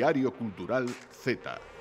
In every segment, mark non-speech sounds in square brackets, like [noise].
Diario Cultural Z.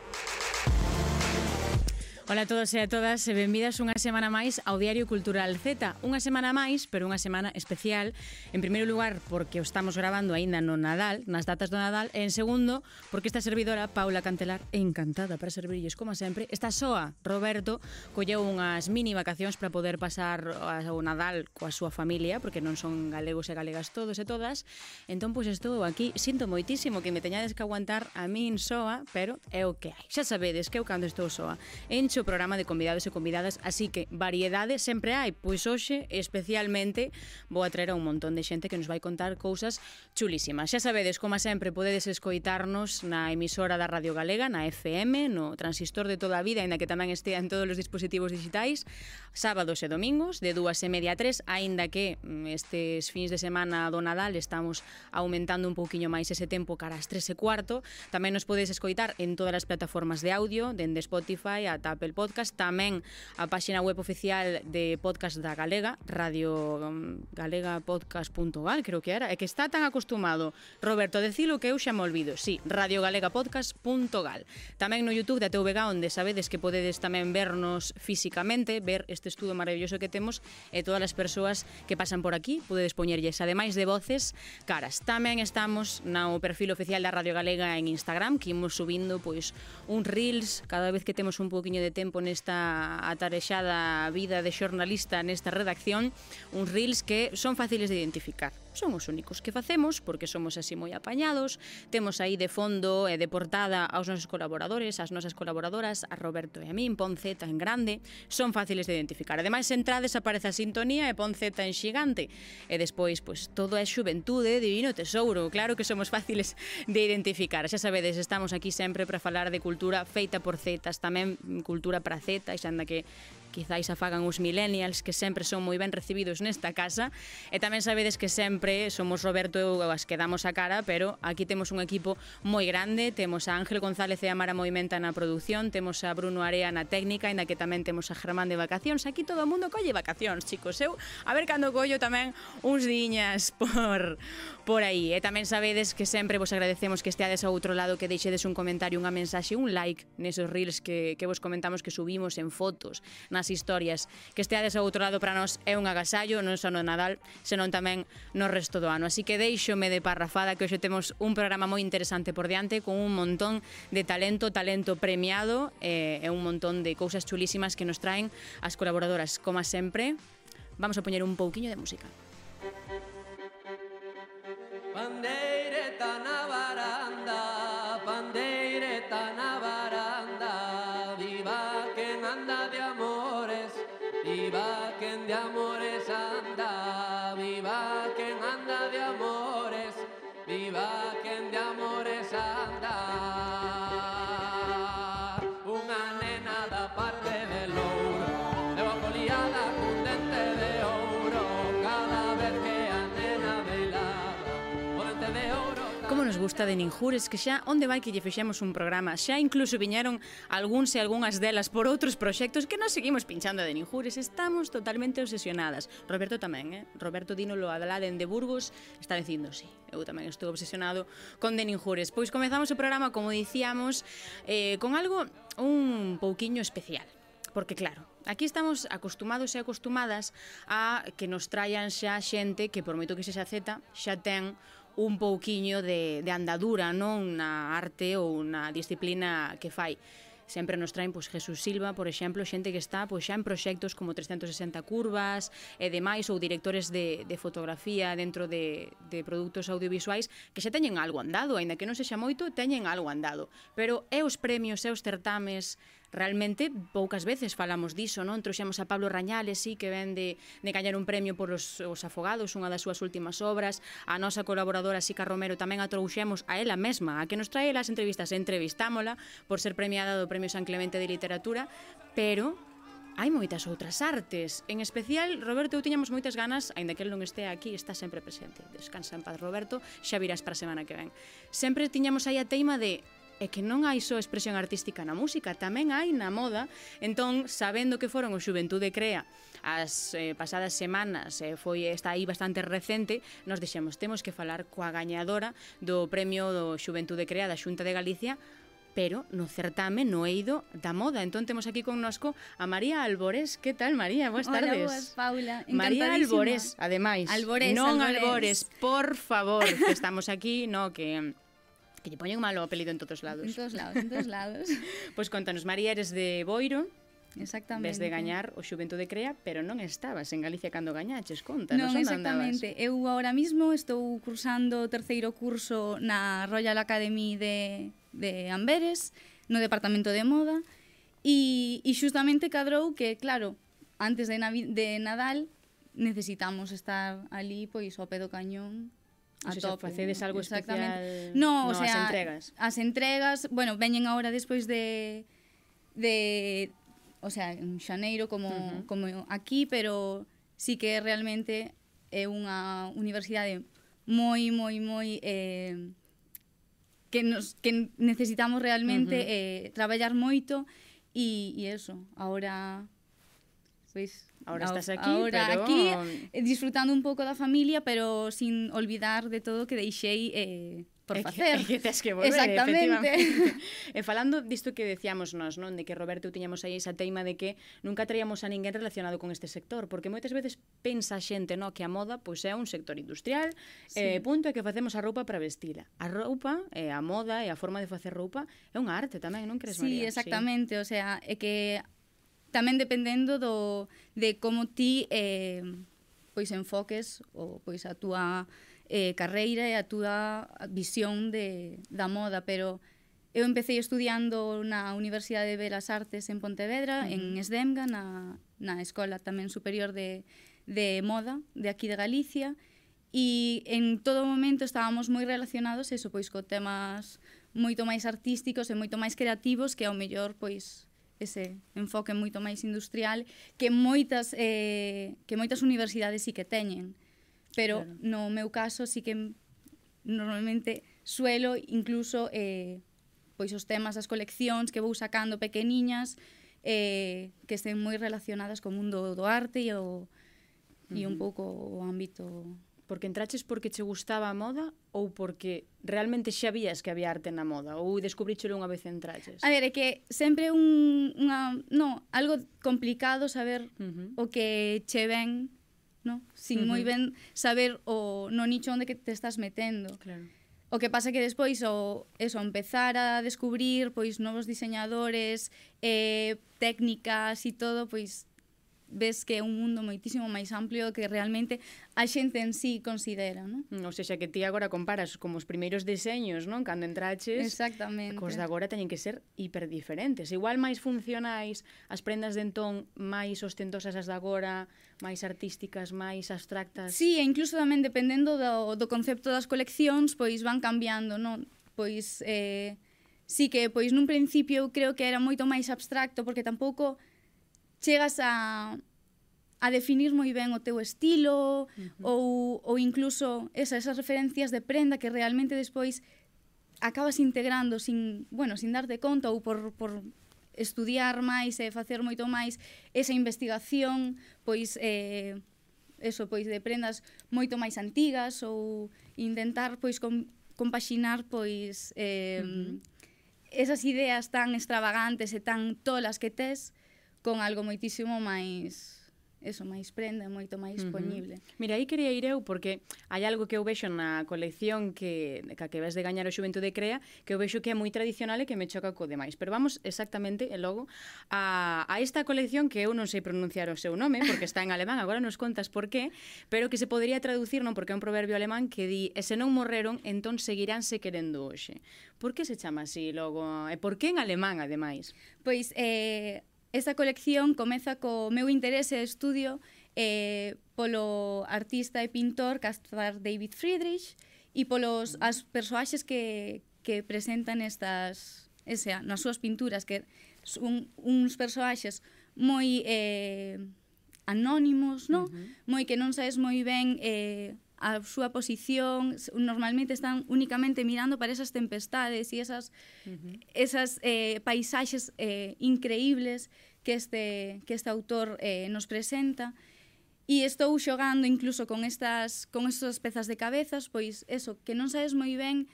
Ola a todos e a todas e benvidas unha semana máis ao Diario Cultural Z. Unha semana máis, pero unha semana especial. En primeiro lugar, porque o estamos grabando aínda no Nadal, nas datas do Nadal. E en segundo, porque esta servidora, Paula Cantelar, encantada para servirlles, como sempre. Está soa, Roberto, colleu unhas mini vacacións para poder pasar o Nadal coa súa familia, porque non son galegos e galegas todos e todas. Entón, pois estou aquí. Sinto moitísimo que me teñades que aguantar a min soa, pero é o que hai. Xa sabedes que eu cando estou soa. Encho o programa de convidados e convidadas, así que variedade sempre hai, pois hoxe especialmente vou a traer a un montón de xente que nos vai contar cousas chulísimas. Xa sabedes, como sempre, podedes escoitarnos na emisora da Radio Galega, na FM, no transistor de toda a vida, aínda que tamén estea en todos os dispositivos digitais, sábados e domingos, de dúas e media a tres, aínda que mm, estes fins de semana do Nadal estamos aumentando un pouquiño máis ese tempo cara ás tres e cuarto, tamén nos podes escoitar en todas as plataformas de audio, dende Spotify ata Apple Apple Podcast, tamén a páxina web oficial de Podcast da Galega, Radio mm, Galega Podcast.gal, creo que era, é que está tan acostumado Roberto a decilo que eu xa me olvido. Sí, Radio Galega Podcast.gal. Tamén no YouTube da TVG onde sabedes que podedes tamén vernos físicamente, ver este estudo maravilloso que temos e todas as persoas que pasan por aquí, podedes poñerlles ademais de voces caras. Tamén estamos no perfil oficial da Radio Galega en Instagram, que imos subindo pois un reels cada vez que temos un poquinho de tempo nesta atarexada vida de xornalista nesta redacción, uns reels que son fáciles de identificar son os únicos que facemos porque somos así moi apañados. Temos aí de fondo e de portada aos nosos colaboradores, ás nosas colaboradoras, a Roberto e a min, Ponceta en grande, son fáciles de identificar. Ademais, entrades aparece a sintonía e Ponceta en xigante. E despois, pois, todo é xuventude, divino tesouro. Claro que somos fáciles de identificar. Xa sabedes, estamos aquí sempre para falar de cultura feita por zetas, tamén cultura para zetas, xa anda que quizáis a fagan os millennials que sempre son moi ben recibidos nesta casa. E tamén sabedes que sempre somos Roberto e eu as que damos a cara pero aquí temos un equipo moi grande. Temos a Ángel González e a Mara Movimenta na produción temos a Bruno Area na técnica e na que tamén temos a Germán de vacacións. Aquí todo o mundo colle vacacións chicos. Eu a ver cando collo tamén uns diñas [laughs] por, por aí. E tamén sabedes que sempre vos agradecemos que esteades ao outro lado que deixedes un comentario, unha mensaxe, un like nesos reels que, que vos comentamos que subimos en fotos, na nas historias. Que esteades ao outro lado para nós é un agasallo, non só no Nadal, senón tamén no resto do ano. Así que deixome de parrafada que hoxe temos un programa moi interesante por diante con un montón de talento, talento premiado eh, e un montón de cousas chulísimas que nos traen as colaboradoras, como sempre. Vamos a poñer un pouquiño de música. Pandeireta na baranda, pandeireta na gusta de Ninjures, que xa onde vai que lle fixemos un programa. Xa incluso viñeron algúns e algunhas delas por outros proxectos que nos seguimos pinchando de Ninjures. Estamos totalmente obsesionadas. Roberto tamén, eh? Roberto Dínolo Adalá de Burgos está dicindo, sí, eu tamén estou obsesionado con de Ninjures. Pois comezamos o programa, como dicíamos, eh, con algo un pouquiño especial. Porque claro, aquí estamos acostumados e acostumadas a que nos traian xa xente que por moito que sexa Z, xa ten un pouquiño de, de andadura non na arte ou na disciplina que fai sempre nos traen pois, Jesús Silva, por exemplo, xente que está pois, xa en proxectos como 360 curvas e demais, ou directores de, de fotografía dentro de, de produtos audiovisuais que xa teñen algo andado, aínda que non sexa moito, teñen algo andado. Pero é os premios, é os certames realmente poucas veces falamos diso, non? Trouxemos a Pablo Rañales, sí, que ven de, de gañar un premio por os, os afogados, unha das súas últimas obras, a nosa colaboradora Sica Romero tamén a trouxemos a ela mesma, a que nos trae as entrevistas, entrevistámola por ser premiada do Premio San Clemente de Literatura, pero hai moitas outras artes. En especial, Roberto, eu tiñamos moitas ganas, aínda que el non estea aquí, está sempre presente. Descansa en paz, Roberto, xa virás para a semana que ven. Sempre tiñamos aí a teima de é que non hai só expresión artística na música, tamén hai na moda. Entón, sabendo que foron o Xuventude Crea as eh, pasadas semanas, eh, foi está aí bastante recente, nos deixemos, temos que falar coa gañadora do premio do Xuventude Crea da Xunta de Galicia, pero no certame no eido da moda. Entón temos aquí connosco a María Albores. Que tal, María? Boas Hola, tardes. Boas, Paula. María Albores, ademais. Albores, non Albores. Albores, por favor, que estamos aquí, no que Que lle poñen malo o apelido en todos lados. En todos lados, en todos [laughs] lados. pois contanos, María, eres de Boiro, Exactamente. Ves de gañar o Xuventude Crea, pero non estabas en Galicia cando gañaches, conta, non, non exactamente. Andabas? Eu agora mismo estou cursando o terceiro curso na Royal Academy de, de Amberes, no departamento de moda, e, e xustamente cadrou que, claro, antes de, Navi de Nadal necesitamos estar ali pois ao pé do cañón A o sea, tope, facedes algo especial no, o no, sea, as entregas. As entregas, bueno, veñen agora despois de de o sea, en Xaneiro como uh -huh. como aquí, pero sí que realmente é unha universidade moi moi moi eh que nos que necesitamos realmente uh -huh. eh traballar moito e e eso, agora pois ahora estás aquí, ahora pero... aquí eh, disfrutando un pouco da familia, pero sin olvidar de todo que deixei eh, por facer. E que, é que tes que volver, Exactamente. E [laughs] eh, falando disto que decíamos nós, non? De que Roberto tiñamos aí esa teima de que nunca traíamos a ninguén relacionado con este sector, porque moitas veces pensa a xente, non? Que a moda pois é un sector industrial, eh, sí. eh, punto é que facemos a roupa para vestila. A roupa, eh, a moda e a forma de facer roupa é unha arte tamén, non crees, sí, María? Exactamente. Sí, exactamente. O sea, é que tamén dependendo do, de como ti eh, pois enfoques ou pois a túa eh, carreira e a túa visión de, da moda, pero eu empecé estudiando na Universidade de Belas Artes en Pontevedra, uh -huh. en Esdemga, na, na Escola tamén superior de, de moda de aquí de Galicia, e en todo momento estábamos moi relacionados eso, pois co temas moito máis artísticos e moito máis creativos que ao mellor pois ese enfoque moito máis industrial que moitas eh, que moitas universidades sí que teñen. Pero claro. no meu caso sí que normalmente suelo incluso eh, pois os temas das coleccións que vou sacando pequeniñas eh, que estén moi relacionadas co mundo do arte e, o, uh -huh. e un pouco o ámbito Porque entraches porque che gustaba a moda ou porque realmente xa vías que había arte na moda ou descubríchelo unha vez entraches? A ver, é que sempre un unha, no, algo complicado saber uh -huh. o que che ven, no? Sin uh -huh. moi ben saber o no nicho onde que te estás metendo. Claro. O que pasa que despois o eso empezar a descubrir pois novos diseñadores, eh técnicas e todo, pois ves que é un mundo moitísimo máis amplio que realmente a xente en sí considera, non? Mm, ou seja, que ti agora comparas como os primeiros deseños, non? Cando entraches, Exactamente. cos de agora teñen que ser hiperdiferentes. Igual máis funcionais, as prendas de entón máis ostentosas as de agora, máis artísticas, máis abstractas. Sí, e incluso tamén dependendo do, do concepto das coleccións, pois van cambiando, non? Pois... Eh, sí que pois nun principio eu creo que era moito máis abstracto porque tampouco chegas a a definir moi ben o teu estilo uh -huh. ou, ou incluso esa, esas referencias de prenda que realmente despois acabas integrando sin, bueno, sin darte conta ou por, por estudiar máis e facer moito máis esa investigación, pois eh, eso, pois de prendas moito máis antigas ou intentar pois com, compaxinar pois eh, uh -huh. esas ideas tan extravagantes e tan tolas que tes con algo moitísimo máis eso, máis prenda, moito máis disponible. Uh -huh. Mira, aí quería ir eu porque hai algo que eu vexo na colección que que, que ves de gañar o Xuventude Crea, que eu vexo que é moi tradicional e que me choca co demais. Pero vamos exactamente e logo a, a esta colección que eu non sei pronunciar o seu nome porque está en alemán, agora nos contas por qué, pero que se podría traducir non porque é un proverbio alemán que di e se non morreron, entón seguiránse querendo hoxe. Por que se chama así logo? E por que en alemán, ademais? Pois, eh, Esta colección comeza co meu interese e estudio eh, polo artista e pintor Caspar David Friedrich e polos as persoaxes que, que presentan estas ese, nas súas pinturas que son uns persoaxes moi eh, anónimos, non? Uh -huh. Moi que non sabes moi ben eh, a súa posición, normalmente están únicamente mirando para esas tempestades e esas, uh -huh. esas eh, paisaxes eh, increíbles que este, que este autor eh, nos presenta. E estou xogando incluso con estas con estas pezas de cabezas, pois eso, que non sabes moi ben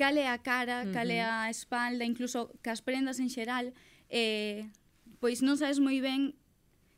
cal é a cara, cal é a espalda, incluso cas prendas en xeral, eh, pois non sabes moi ben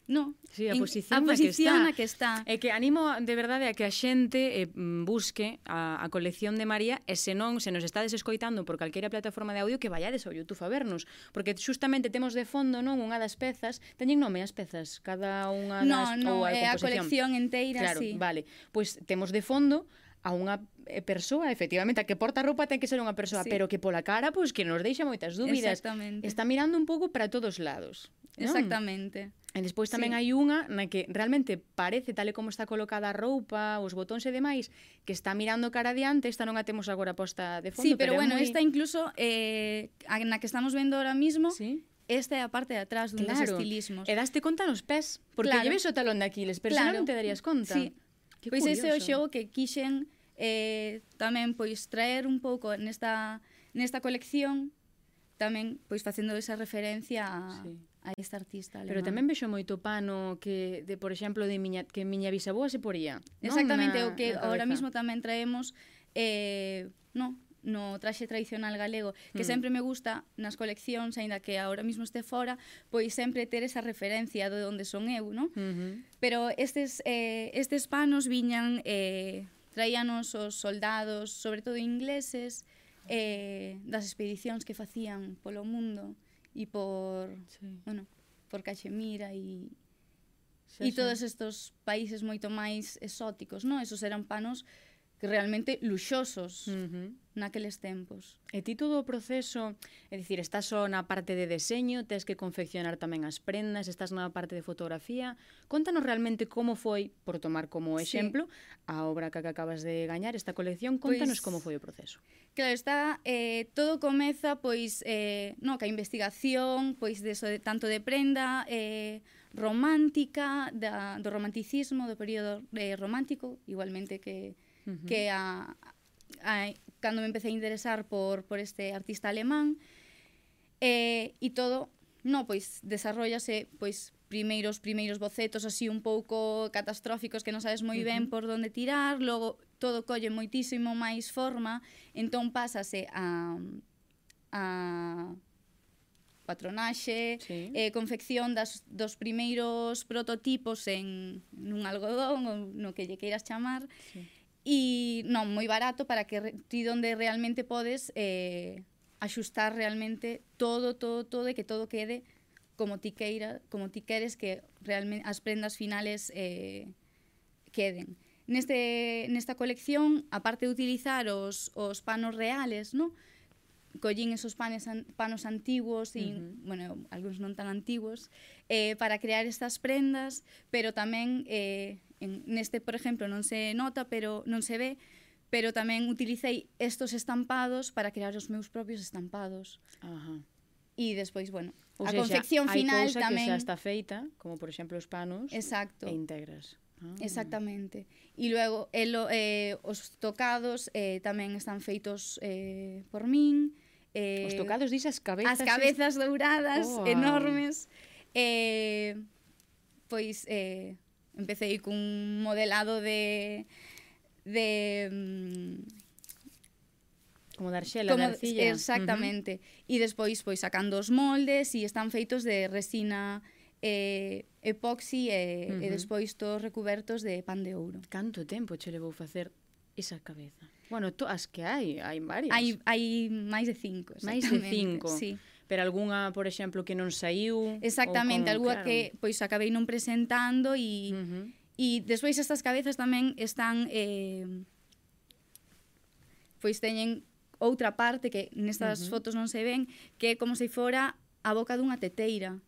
No, sí, a posición, en, a posición na que está. É que animo de verdade a que a xente eh, mm, busque a, a colección de María e se non se nos estades escoitando por calqueira plataforma de audio que vayades ao YouTube a vernos, porque xustamente temos de fondo non unha das pezas, teñen nome as pezas, cada unha das no, no, ou a, é a colección enteira, claro, sí. vale. Pois pues, temos de fondo a unha eh, persoa, efectivamente, a que porta roupa ten que ser unha persoa, sí. pero que pola cara, pois, pues, que nos deixa moitas dúbidas. Está mirando un pouco para todos lados. Non? Exactamente. E despois tamén sí. hai unha na que realmente parece, tal e como está colocada a roupa, os botóns e demais, que está mirando cara adiante, esta non a temos agora posta de fondo. Sí, pero, pero bueno, moi... esta incluso, eh, na que estamos vendo ahora mismo, sí. Esta é a parte de atrás dos claro. estilismos. E daste conta nos pés, porque claro. lleves o talón de Aquiles, pero claro. non te darías conta. Sí. Que pois curioso. ese é o xogo que quixen eh, tamén pois traer un pouco nesta, nesta colección tamén pois facendo esa referencia a, sí. a esta artista alemán. Pero tamén vexo moito pano que de por exemplo de miña que miña bisaboa se poría. Exactamente, non? Na, o que agora mismo tamén traemos eh, no, no traxe tradicional galego, que mm. sempre me gusta nas coleccións, aínda que agora mesmo este fora, pois sempre ter esa referencia de onde son eu, non? Mm -hmm. Pero estes, eh, estes panos viñan eh, traíanos os soldados, sobre todo ingleses, eh, das expedicións que facían polo mundo e por, sí. bueno, por Cachemira e, e todos estos países moito máis exóticos, non? Esos eran panos que realmente luxosos. Uh -huh naqueles tempos. E ti todo o proceso, é dicir, estás só na parte de deseño, tes que confeccionar tamén as prendas, estás na parte de fotografía. Contanos realmente como foi, por tomar como exemplo, sí. a obra que acabas de gañar esta colección, contanos pois, como foi o proceso. Claro, está eh, todo comeza pois eh, no, que a investigación, pois de, so, de tanto de prenda eh, romántica, da, do romanticismo, do período eh, romántico, igualmente que uh -huh. que a, a cando me empecé a interesar por, por este artista alemán, e, e todo, no, pois, desarrollase, pois, primeiros primeiros bocetos así un pouco catastróficos que non sabes moi ben por onde tirar, logo todo colle moitísimo máis forma, entón pásase a a patronaxe, sí. eh, confección das, dos primeiros prototipos en nun algodón ou no que lle queiras chamar. Sí. E non, moi barato para que ti onde realmente podes eh, axustar realmente todo, todo, todo e que todo quede como ti queira, como ti queres que realmente as prendas finales eh, queden. Neste, nesta colección, aparte de utilizar os, os panos reales, no? collín esos panes an, panos antiguos e, uh -huh. bueno, algúns non tan antiguos, eh, para crear estas prendas, pero tamén eh, En, neste, por exemplo, non se nota, pero non se ve, pero tamén utilicei estos estampados para crear os meus propios estampados. Ajá. E despois, bueno, Ou a sea, confección xa, final cousa tamén... que xa está feita, como por exemplo os panos, Exacto. e integras. Ah. Exactamente. E logo el, eh, eh, os tocados eh, tamén están feitos eh, por min. Eh, os tocados dis as cabezas... As eh. cabezas douradas, oh. enormes. Eh, pois, eh, Empecé cun modelado de de como de arxela, como, de arcilla. Exactamente. Uh -huh. E despois pois sacando os moldes e están feitos de resina eh, epoxi eh, e, uh -huh. e despois todos recubertos de pan de ouro. Canto tempo che levou facer Esa cabeza. Bueno, to, as que hai, hai varias. Hai, hai máis de cinco. Máis de cinco. Sí. Pero algunha, por exemplo, que non saiu. Exactamente, algunha claro. que pois acabei non presentando e... Uh -huh. E despois estas cabezas tamén están... Eh, pois teñen outra parte que nestas uh -huh. fotos non se ven, que é como se fora a boca dunha teteira.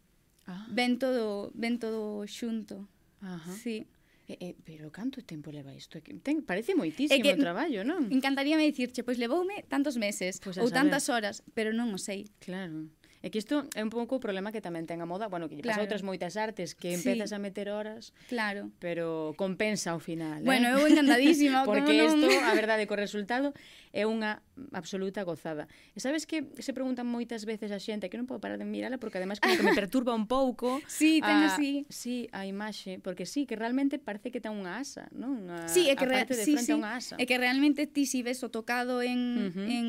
Ah. Ven todo, ven todo xunto. Ajá. Sí. Eh, eh, pero canto tempo leva isto? Ten, parece moitísimo é que, traballo, non? Encantaríame dicirche, pois levoume tantos meses pois pues ou tantas horas, pero non o sei. Claro. É que isto é un pouco o problema que tamén ten a moda, bueno, que lle claro. pasa outras moitas artes que empezas a meter horas, claro. pero compensa ao final. Eh? Bueno, eh? eu encantadísima. Porque isto, non... a [laughs] verdade, co resultado é unha absoluta gozada. E sabes que se preguntan moitas veces a xente que non podo parar de mirala porque ademais como que me [laughs] perturba un pouco. Sí, ten así. Sí, a imaxe, porque sí, que realmente parece que ten unha asa, non? Unha, sí, é que a parte de sí, frente sí. a unha asa. É que realmente ti si ves o tocado en, uh -huh. en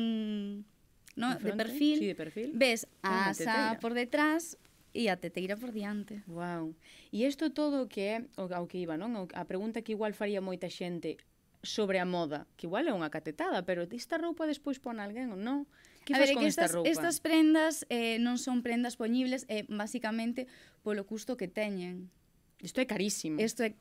¿no? De, perfil, sí, de perfil, ves a ah, asa por detrás e a teteira por diante. Wow. E isto todo que é o, ao que iba, non? A pregunta que igual faría moita xente sobre a moda, que igual é unha catetada, pero esta roupa despois pon alguén ou non? Que a ver, con que esta estas, roupa? Estas prendas eh, non son prendas poñibles, é eh, basicamente polo custo que teñen. Isto é carísimo. Isto é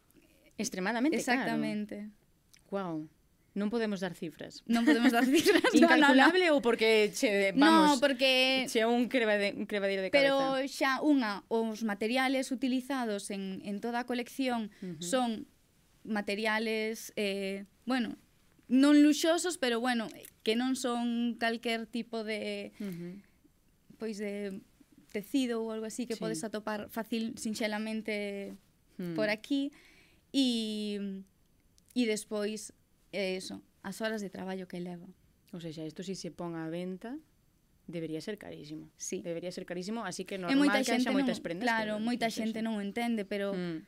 extremadamente Exactamente. caro. Exactamente. Wow. Non podemos dar cifras. Non podemos dar cifras. Incalculable [laughs] no, no, no. ou porque che, vamos, no, porque... che un, crevade, un crevadeiro de cabeza. Pero xa unha, os materiales utilizados en, en toda a colección uh -huh. son materiales, eh, bueno, non luxosos, pero bueno, que non son calquer tipo de... Uh -huh. Pois de tecido ou algo así que sí. podes atopar fácil, sinxelamente, hmm. por aquí. E, e despois é iso, as horas de traballo que leva. O sea, isto si se pon á venta, debería ser carísimo. Sí. Debería ser carísimo, así que normal moita que haxa moitas prendas. Claro, moita xente non o entende, pero mm.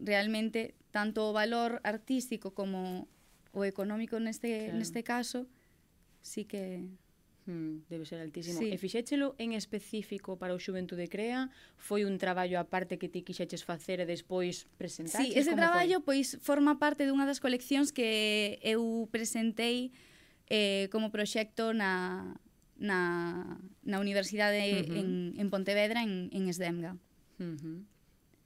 realmente tanto o valor artístico como o económico neste claro. neste caso sí que Hmm, debe ser altísimo. Sí. E fixéchelo en específico para o Xuventude Crea? Foi un traballo aparte que ti quixeches facer e despois presentar? Sí, ese traballo foi? pois forma parte dunha das coleccións que eu presentei eh, como proxecto na, na, na Universidade uh -huh. en, en Pontevedra, en, en Esdemga. Uh -huh.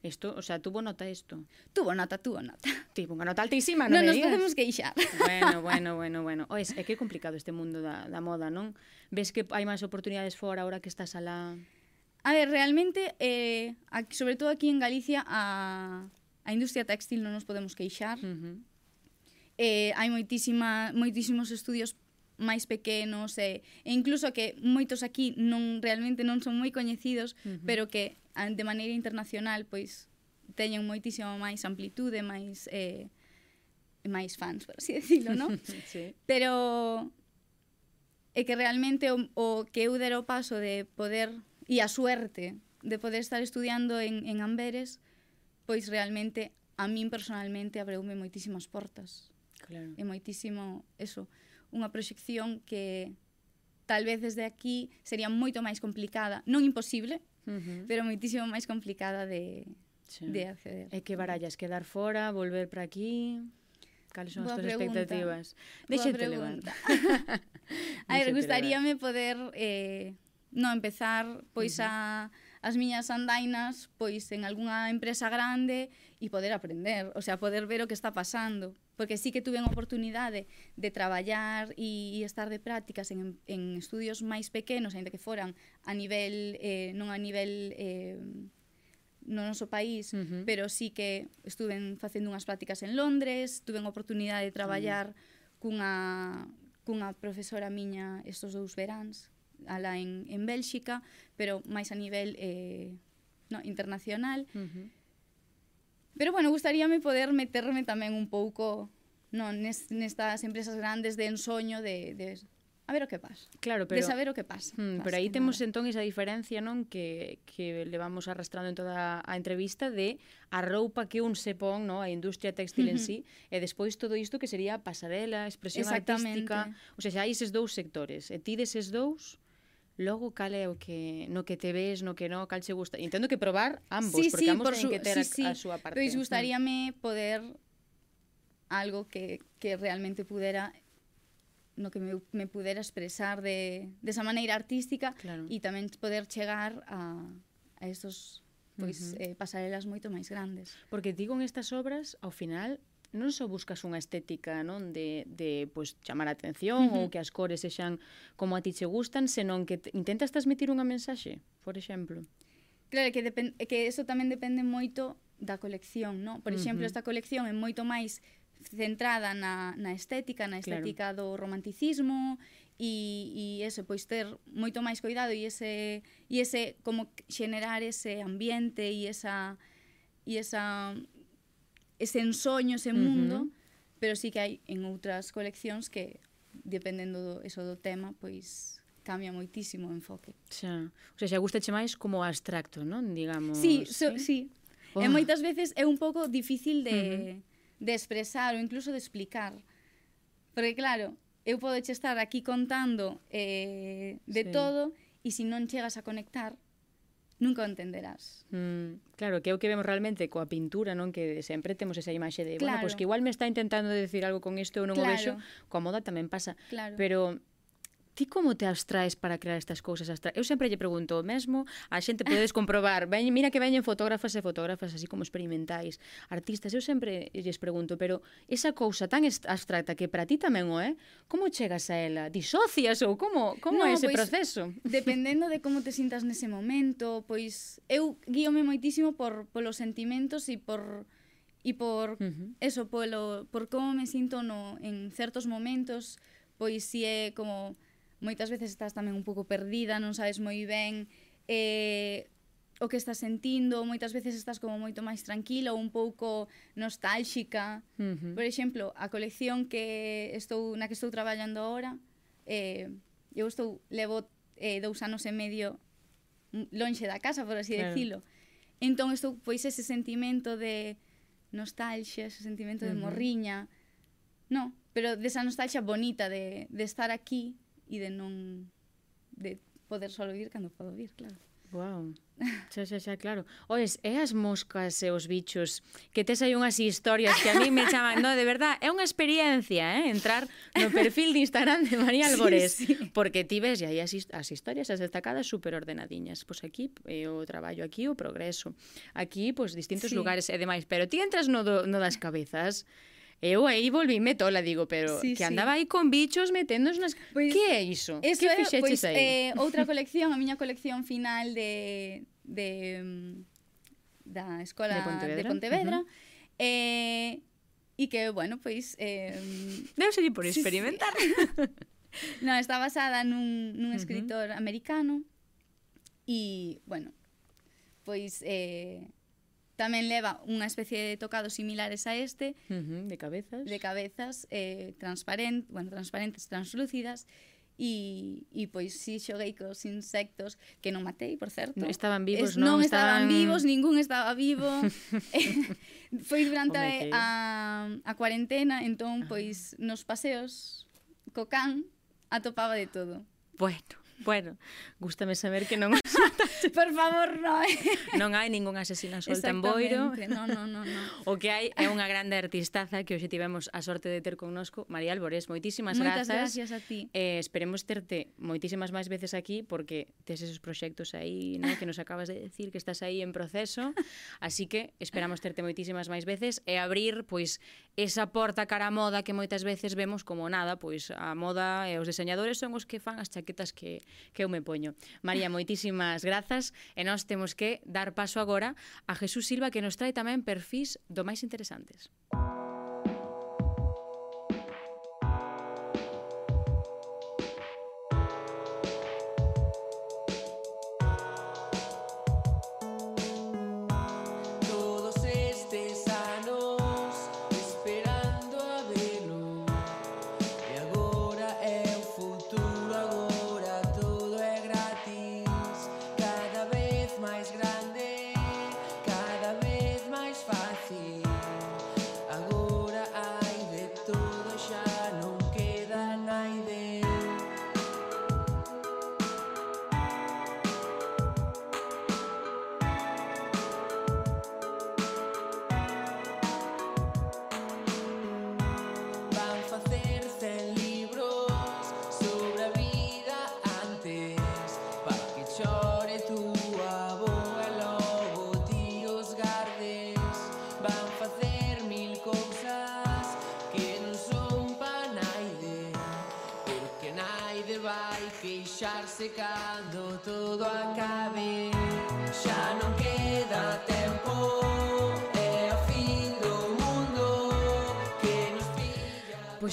Isto, o sea, tuvo nota isto. Tuvo nota, tuvo nota. [laughs] Tipo, unha nota altísima, non no, me nos digas. podemos queixar. Bueno, [laughs] bueno, bueno, bueno. Ois, é que é complicado este mundo da, da moda, non? Ves que hai máis oportunidades fora ahora que estás a la... A ver, realmente, eh, aquí, sobre todo aquí en Galicia, a, a industria textil non nos podemos queixar. Uh -huh. eh, hai moitísima, moitísimos estudios máis pequenos e, e incluso que moitos aquí non realmente non son moi coñecidos, uh -huh. pero que de maneira internacional pois teñen moitísimo máis amplitude, máis eh, máis fans, por así decirlo, non? [laughs] sí. Pero é que realmente o, o que eu dera o paso de poder e a suerte de poder estar estudiando en, en Amberes, pois realmente a min personalmente abreume moitísimas portas. Claro. E moitísimo eso unha proxección que tal vez desde aquí sería moito máis complicada, non imposible, uh -huh. pero moitísimo máis complicada de, sí. de acceder. E que barallas, quedar fora, volver para aquí... Cales son Boa as túas expectativas? Deixete levantar. [laughs] [laughs] a ver, gustaríame poder eh, no empezar pois uh -huh. a as miñas andainas pois en algunha empresa grande e poder aprender, o sea, poder ver o que está pasando porque sí que tuve a oportunidade de traballar e, e estar de prácticas en, en estudios máis pequenos, ainda que foran a nivel, eh, non a nivel eh, no noso país, uh -huh. pero sí que estuven facendo unhas prácticas en Londres, tuve a oportunidade de traballar uh -huh. cunha, cunha profesora miña estos dous veráns, ala en, en Bélxica, pero máis a nivel eh, no, internacional, uh -huh. Pero bueno, gustaríame poder meterme tamén un pouco non nes, nestas empresas grandes de ensoño de, de a ver o que pasa. Claro, pero de saber o que pasa. Hmm, pasa pero aí temos nada. entón esa diferencia, non, que que levamos arrastrando en toda a entrevista de a roupa que un se pon, non, a industria textil en sí, e despois todo isto que sería pasarela, expresión artística, ou xa hai eses dous sectores. E ti deses dous logo cal é o que no que te ves, no que no, cal che gusta. Entendo que probar ambos, sí, porque sí, ambos por su, que ter sí, a, a súa parte. Pois gustaríame ¿no? poder algo que, que realmente pudera no que me, me pudera expresar de, de esa maneira artística claro. e tamén poder chegar a, a estos pois, uh -huh. eh, pasarelas moito máis grandes. Porque digo en estas obras, ao final, non só buscas unha estética non de, de pues, chamar a atención uh -huh. ou que as cores sexan como a ti che gustan, senón que te, intentas transmitir unha mensaxe, por exemplo. Claro, que, que eso tamén depende moito da colección, non? Por exemplo, uh -huh. esta colección é moito máis centrada na, na estética, na estética claro. do romanticismo e, e ese, pois ter moito máis cuidado e ese, e ese como xenerar ese ambiente e esa e esa ese ensoño, ese mundo, uh -huh. pero sí que hai en outras coleccións que dependendo do eso do tema, pois cambia moitísimo o enfoque. Xa. O sea, xa gustache máis como abstracto, non? Digamos. Sí, so, sí. sí. Oh. E moitas veces é un pouco difícil de uh -huh. de expresar ou incluso de explicar. Porque claro, eu podo estar aquí contando eh, de sí. todo e se si non chegas a conectar, nunca o entenderás. Mm, claro, que é o que vemos realmente coa pintura, non que sempre temos esa imaxe de, claro. bueno, pois pues que igual me está intentando decir algo con isto ou non claro. o vexo, coa moda tamén pasa, claro. pero ti como te abstraes para crear estas cousas? Abstra... Eu sempre lle pregunto o mesmo, a xente podedes comprobar, ven, mira que veñen fotógrafas e fotógrafas así como experimentais, artistas, eu sempre lles pregunto, pero esa cousa tan abstracta que para ti tamén o é, como chegas a ela? Disocias ou como, como no, é ese pois, proceso? Dependendo de como te sintas nese momento, pois eu guíome moitísimo por polos sentimentos e por e por uh -huh. eso polo por como me sinto no en certos momentos, pois si é como moitas veces estás tamén un pouco perdida, non sabes moi ben eh, o que estás sentindo, moitas veces estás como moito máis tranquila ou un pouco nostálxica. Uh -huh. Por exemplo, a colección que estou na que estou traballando agora, eh, eu estou levo eh, dous anos e medio lonxe da casa, por así claro. decilo. Entón estou pois ese sentimento de nostalgia, ese sentimento uh -huh. de morriña. No, pero desa nostalgia bonita de, de estar aquí e de non de poder só vir cando podo vir, claro. Wow. Xa, xa, xa, claro. Oes, e as moscas e os bichos que tes aí unhas historias que a mí me chaman, no, de verdad, é unha experiencia, eh, entrar no perfil de Instagram de María Alborés, [laughs] sí, sí. porque ti ves aí as, as historias, as destacadas super ordenadiñas. Pois aquí eh, o traballo, aquí o progreso, aquí pois pues, distintos sí. lugares e demais, pero ti entras no, do, no das cabezas Eu aí volvíme tola, digo, pero sí, que andaba sí. aí con bichos meténdonos nas... Pois, que é iso? Eso que fixeches pois, aí? Eh, outra [laughs] colección, a miña colección final de, de da Escola de Pontevedra, de Pontevedra uh -huh. eh, e que, bueno, pois... Eh, Deu ser por experimentar. Sí, sí. [laughs] no, está basada nun, nun escritor uh -huh. americano e, bueno, pois... Eh, Tamén leva unha especie de tocados similares a este. Uh -huh, de cabezas. De cabezas, eh, transparent, bueno, transparentes, translúcidas. E, e pois si xoguei cos insectos que non matei, por certo. Non estaban vivos, es, non, non estaban... estaban vivos, ningún estaba vivo. [laughs] [laughs] Foi durante Home, a, a, a cuarentena, entón ah. pois nos paseos co can atopaba de todo. Bueno. Bueno, gustame saber que non [laughs] Por favor, non. non hai ningún asesino solta en Boiro. No, non, non, non. O que hai é unha grande artistaza que hoxe tivemos a sorte de ter connosco, María Alborés. Moitísimas Moitas grazas. gracias a ti. Eh, esperemos terte moitísimas máis veces aquí porque tes esos proxectos aí, ¿no? que nos acabas de decir que estás aí en proceso. Así que esperamos terte moitísimas máis veces e abrir pois esa porta cara a moda que moitas veces vemos como nada, pois a moda e os diseñadores son os que fan as chaquetas que que eu me poño. María, moitísimas grazas e nós temos que dar paso agora a Jesús Silva que nos trae tamén perfis do máis interesantes. Música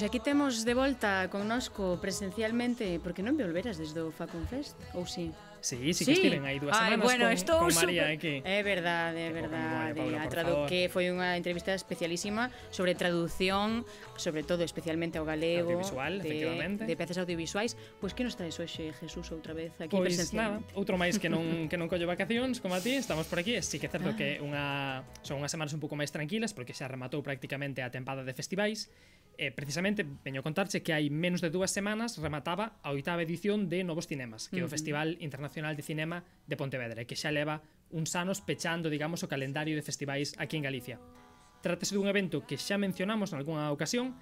Pois aquí temos de volta connosco presencialmente, porque non me olveras desde o Facon Fest, ou si? Sí, sí, sí. que estiven aí dúas semanas bueno, con, estou con María super... aquí. É verdade, é verdade. Paula, a tradu favor. que foi unha entrevista especialísima sobre traducción, sobre todo especialmente ao galego. Audiovisual, de, efectivamente. De pezas audiovisuais. Pois que nos traes hoxe, Jesús, outra vez aquí pois, presencialmente? Nada, outro máis que non, que non collo vacacións, como a ti, estamos por aquí. Sí que é certo ah. que unha, son unhas semanas un pouco máis tranquilas, porque xa rematou prácticamente a tempada de festivais, E precisamente veño a contarche que hai menos de dúas semanas remataba a oitava edición de Novos Cinemas, que é o Festival Internacional de Cinema de Pontevedra, que xa leva uns anos pechando, digamos, o calendario de festivais aquí en Galicia. Trátase dun evento que xa mencionamos en algunha ocasión,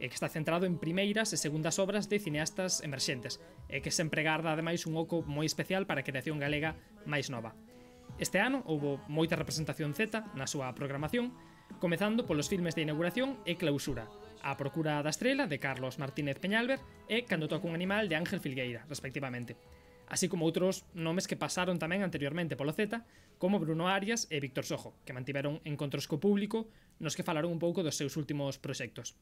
e que está centrado en primeiras e segundas obras de cineastas emerxentes, e que sempre garda ademais un oco moi especial para a creación galega máis nova. Este ano houbo moita representación Z na súa programación, comezando polos filmes de inauguración e clausura, A Procura da Estrela, de Carlos Martínez Peñalver, e Cando toca un animal, de Ángel Filgueira, respectivamente. Así como outros nomes que pasaron tamén anteriormente polo Z, como Bruno Arias e Víctor Sojo, que mantiveron encontros co público nos que falaron un pouco dos seus últimos proxectos.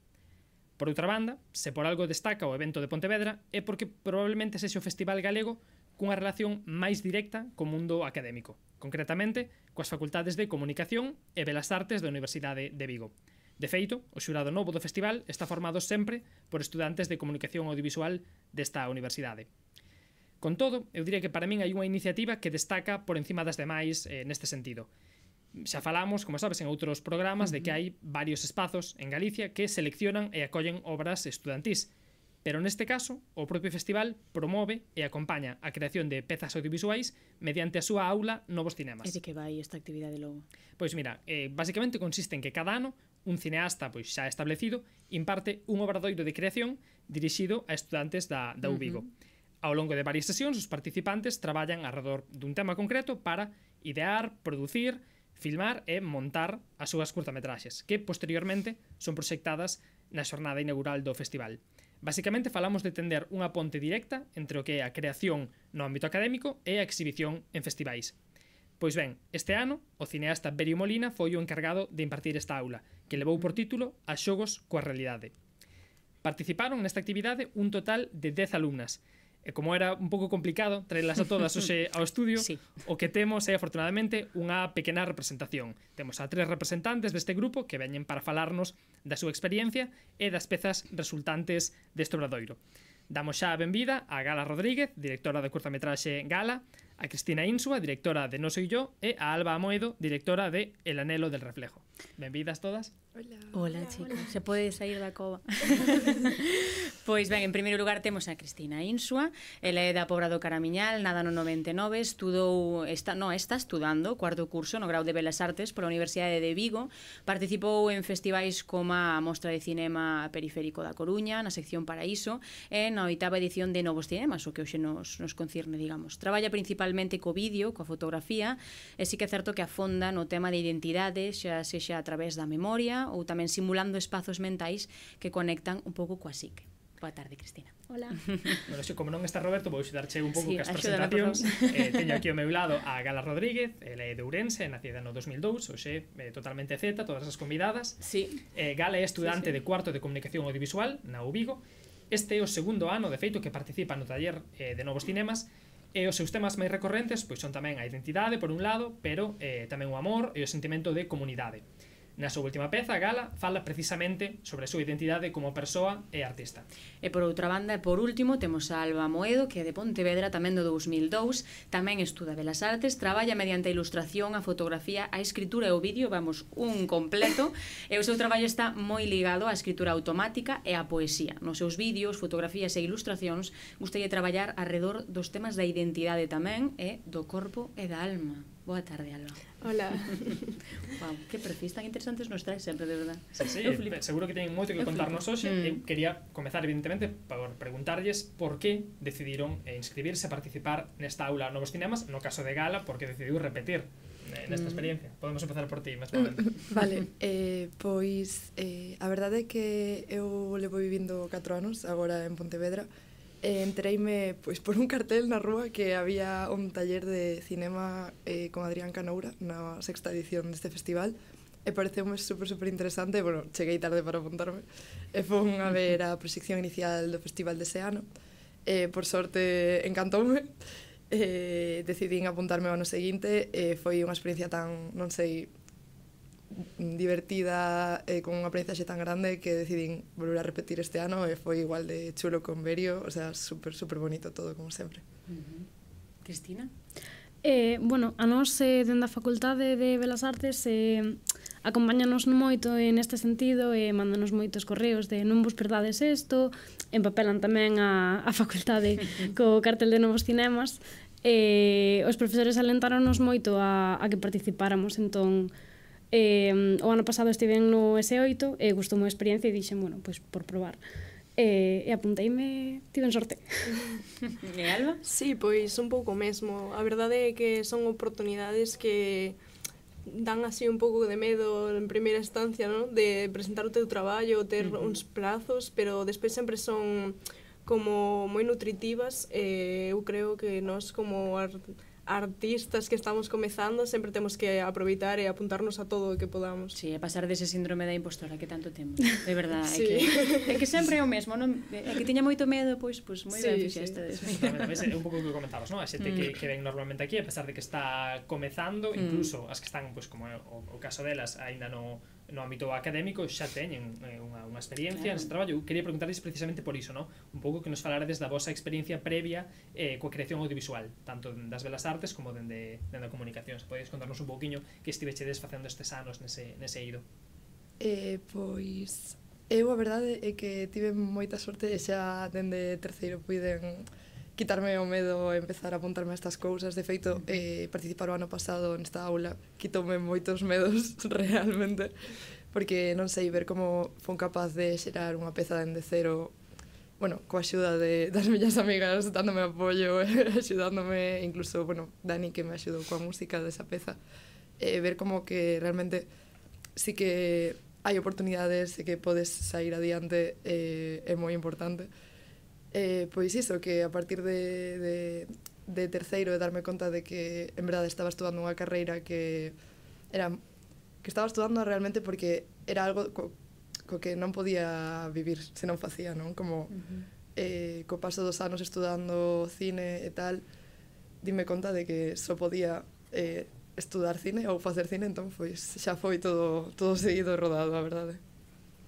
Por outra banda, se por algo destaca o evento de Pontevedra é porque probablemente sexe o festival galego cunha relación máis directa co mundo académico, concretamente coas facultades de Comunicación e Belas Artes da Universidade de Vigo. De feito, o xurado novo do festival está formado sempre por estudantes de comunicación audiovisual desta universidade. Con todo, eu diría que para min hai unha iniciativa que destaca por encima das demais eh, neste sentido. Xa falamos, como sabes, en outros programas de que hai varios espazos en Galicia que seleccionan e acollen obras estudantís, pero neste caso o propio festival promove e acompaña a creación de pezas audiovisuais mediante a súa aula Novos Cinemas. E de que vai esta actividade logo? Pois mira, eh, basicamente consiste en que cada ano un cineasta pois xa establecido, imparte un obradoiro de creación dirixido a estudantes da, da Ubigo. Uh -huh. Ao longo de varias sesións, os participantes traballan alrededor dun tema concreto para idear, producir, filmar e montar as súas curtametraxes, que posteriormente son proxectadas na xornada inaugural do festival. Basicamente falamos de tender unha ponte directa entre o que é a creación no ámbito académico e a exhibición en festivais. Pois ben, este ano, o cineasta Berio Molina foi o encargado de impartir esta aula, que levou por título A xogos coa realidade. Participaron nesta actividade un total de 10 alumnas, e como era un pouco complicado traelas a todas hoxe [laughs] ao estudio, sí. o que temos é afortunadamente unha pequena representación. Temos a tres representantes deste grupo que veñen para falarnos da súa experiencia e das pezas resultantes deste obradoiro. Damos xa a benvida a Gala Rodríguez, directora de curtametraxe Gala, a Cristina Insua, directora de No soy yo, e a Alba Amoedo, directora de El anhelo del reflejo. Benvidas todas. Hola. Hola, chicos, hola. se pode sair da cova. pois [laughs] ben, en primeiro lugar temos a Cristina Insua, ela é da Pobra do Caramiñal, nada no 99, estudou, está, no, está estudando cuarto curso no grau de Belas Artes pola Universidade de Vigo, participou en festivais como a Mostra de Cinema Periférico da Coruña, na sección Paraíso, e na oitava edición de Novos Cinemas, o que hoxe nos, nos concirne, digamos. Traballa principalmente co vídeo, coa fotografía, e sí que é certo que afonda no tema de identidade, xa sexa a través da memoria Ou tamén simulando espazos mentais que conectan un pouco coa psique. Boa tarde, Cristina. Hola. [laughs] bueno, xe, como non está Roberto, vou darche un pouco sí, que as presentacións. Eh, teño aquí ao meu lado a Gala Rodríguez, ela é de Ourense, nacida no 2002, oxe, eh, totalmente Z, todas as convidadas. Sí. Eh, Gala é estudante sí, sí. de cuarto de Comunicación Audiovisual na Ubigo. Este é o segundo ano, de feito, que participa no taller eh, de novos cinemas, E os seus temas máis recorrentes pois son tamén a identidade, por un lado, pero eh, tamén o amor e o sentimento de comunidade. Na súa última peza, Gala, fala precisamente sobre a súa identidade como persoa e artista. E por outra banda, e por último, temos a Alba Moedo, que é de Pontevedra tamén do 2002, tamén estuda Belas Artes, traballa mediante a ilustración, a fotografía, a escritura e o vídeo, vamos, un completo, e o seu traballo está moi ligado á escritura automática e á poesía. Nos seus vídeos, fotografías e ilustracións, gustalle traballar arredor dos temas da identidade tamén e do corpo e da alma. Boa tarde, Alba. Hola. [laughs] wow, que perfis tan interesantes nos traes sempre, de verdad. Sí, sí, seguro que teñen moito que contarnos hoxe. Mm. Eu quería comezar, evidentemente, por preguntarlles por que decidiron eh, inscribirse a participar nesta aula Novos Cinemas, no caso de Gala, porque decidiu repetir eh, nesta mm. experiencia. Podemos empezar por ti, máis [laughs] Vale, eh, pois eh, a verdade é que eu levo vivindo 4 anos agora en Pontevedra, Eh, e entreime pois, por un cartel na rúa que había un taller de cinema eh, con Adrián Canoura na sexta edición deste festival e pareceume super, super interesante bueno, cheguei tarde para apuntarme e fón a ver a proxección inicial do festival dese ano e por sorte encantoume [laughs] e decidín apuntarme ao ano seguinte e foi unha experiencia tan, non sei, divertida e con unha aprendizaxe tan grande que decidín volver a repetir este ano eh, e foi igual de chulo con Berio, o sea, super, super bonito todo, como sempre. Uh -huh. Cristina? Eh, bueno, a nós eh, dende a Facultade de Belas Artes eh, acompáñanos moito en este sentido e eh, mándanos moitos correos de non vos perdades isto, empapelan tamén a, a facultade [laughs] co cartel de novos cinemas e eh, os profesores alentáronos moito a, a que participáramos, entón Eh, o ano pasado estive no S8 e gustou a experiencia e dixen, bueno, pois pues, por probar. E, e apunteime, tiven sorte. [laughs] e Alba? Sí, pois un pouco mesmo. A verdade é que son oportunidades que dan así un pouco de medo en primeira instancia, ¿no? de presentar o teu traballo, ter uh -huh. uns plazos, pero despois sempre son como moi nutritivas e eh, eu creo que nós como art artistas que estamos comezando sempre temos que aproveitar e apuntarnos a todo o que podamos. Sí, a pasar dese síndrome da impostora que tanto temos. De verdade, sí. é que é que sempre é o mesmo, non? É que tiña moito medo, pois, pois moi sí, ben fixeste. Sí. sí. é un pouco o que comentabas, non? A xente mm. que, que ven normalmente aquí, a pesar de que está comezando, mm. incluso mm. as que están, pois, como o, o caso delas, aínda non no ámbito académico xa teñen eh, unha, unha experiencia claro. nese traballo. Eu quería preguntarles precisamente por iso, no? un pouco que nos falarades da vosa experiencia previa eh, coa creación audiovisual, tanto das belas artes como dende, dende a comunicación. Se podedes contarnos un pouquiño que estivechedes facendo estes anos nese, nese eido. Eh, pois, eu a verdade é que tive moita sorte e xa dende terceiro puiden quitarme o medo e empezar a apuntarme a estas cousas. De feito, mm. eh, participar o ano pasado nesta aula quitoume moitos medos [laughs] realmente, porque non sei ver como fon capaz de xerar unha peza dende cero bueno, coa axuda de, [laughs] das miñas amigas dándome apoio, eh, [laughs] axudándome incluso, bueno, Dani que me axudou coa música desa peza eh, ver como que realmente sí que hai oportunidades e que podes sair adiante eh, é moi importante Eh, pois iso, que a partir de, de, de terceiro de darme conta de que en verdade estaba estudando unha carreira que era que estaba estudando realmente porque era algo co, co que non podía vivir se non facía, non? Como uh -huh. eh, co paso dos anos estudando cine e tal, dime conta de que só podía eh, estudar cine ou facer cine, entón pois xa foi todo todo seguido rodado, a verdade.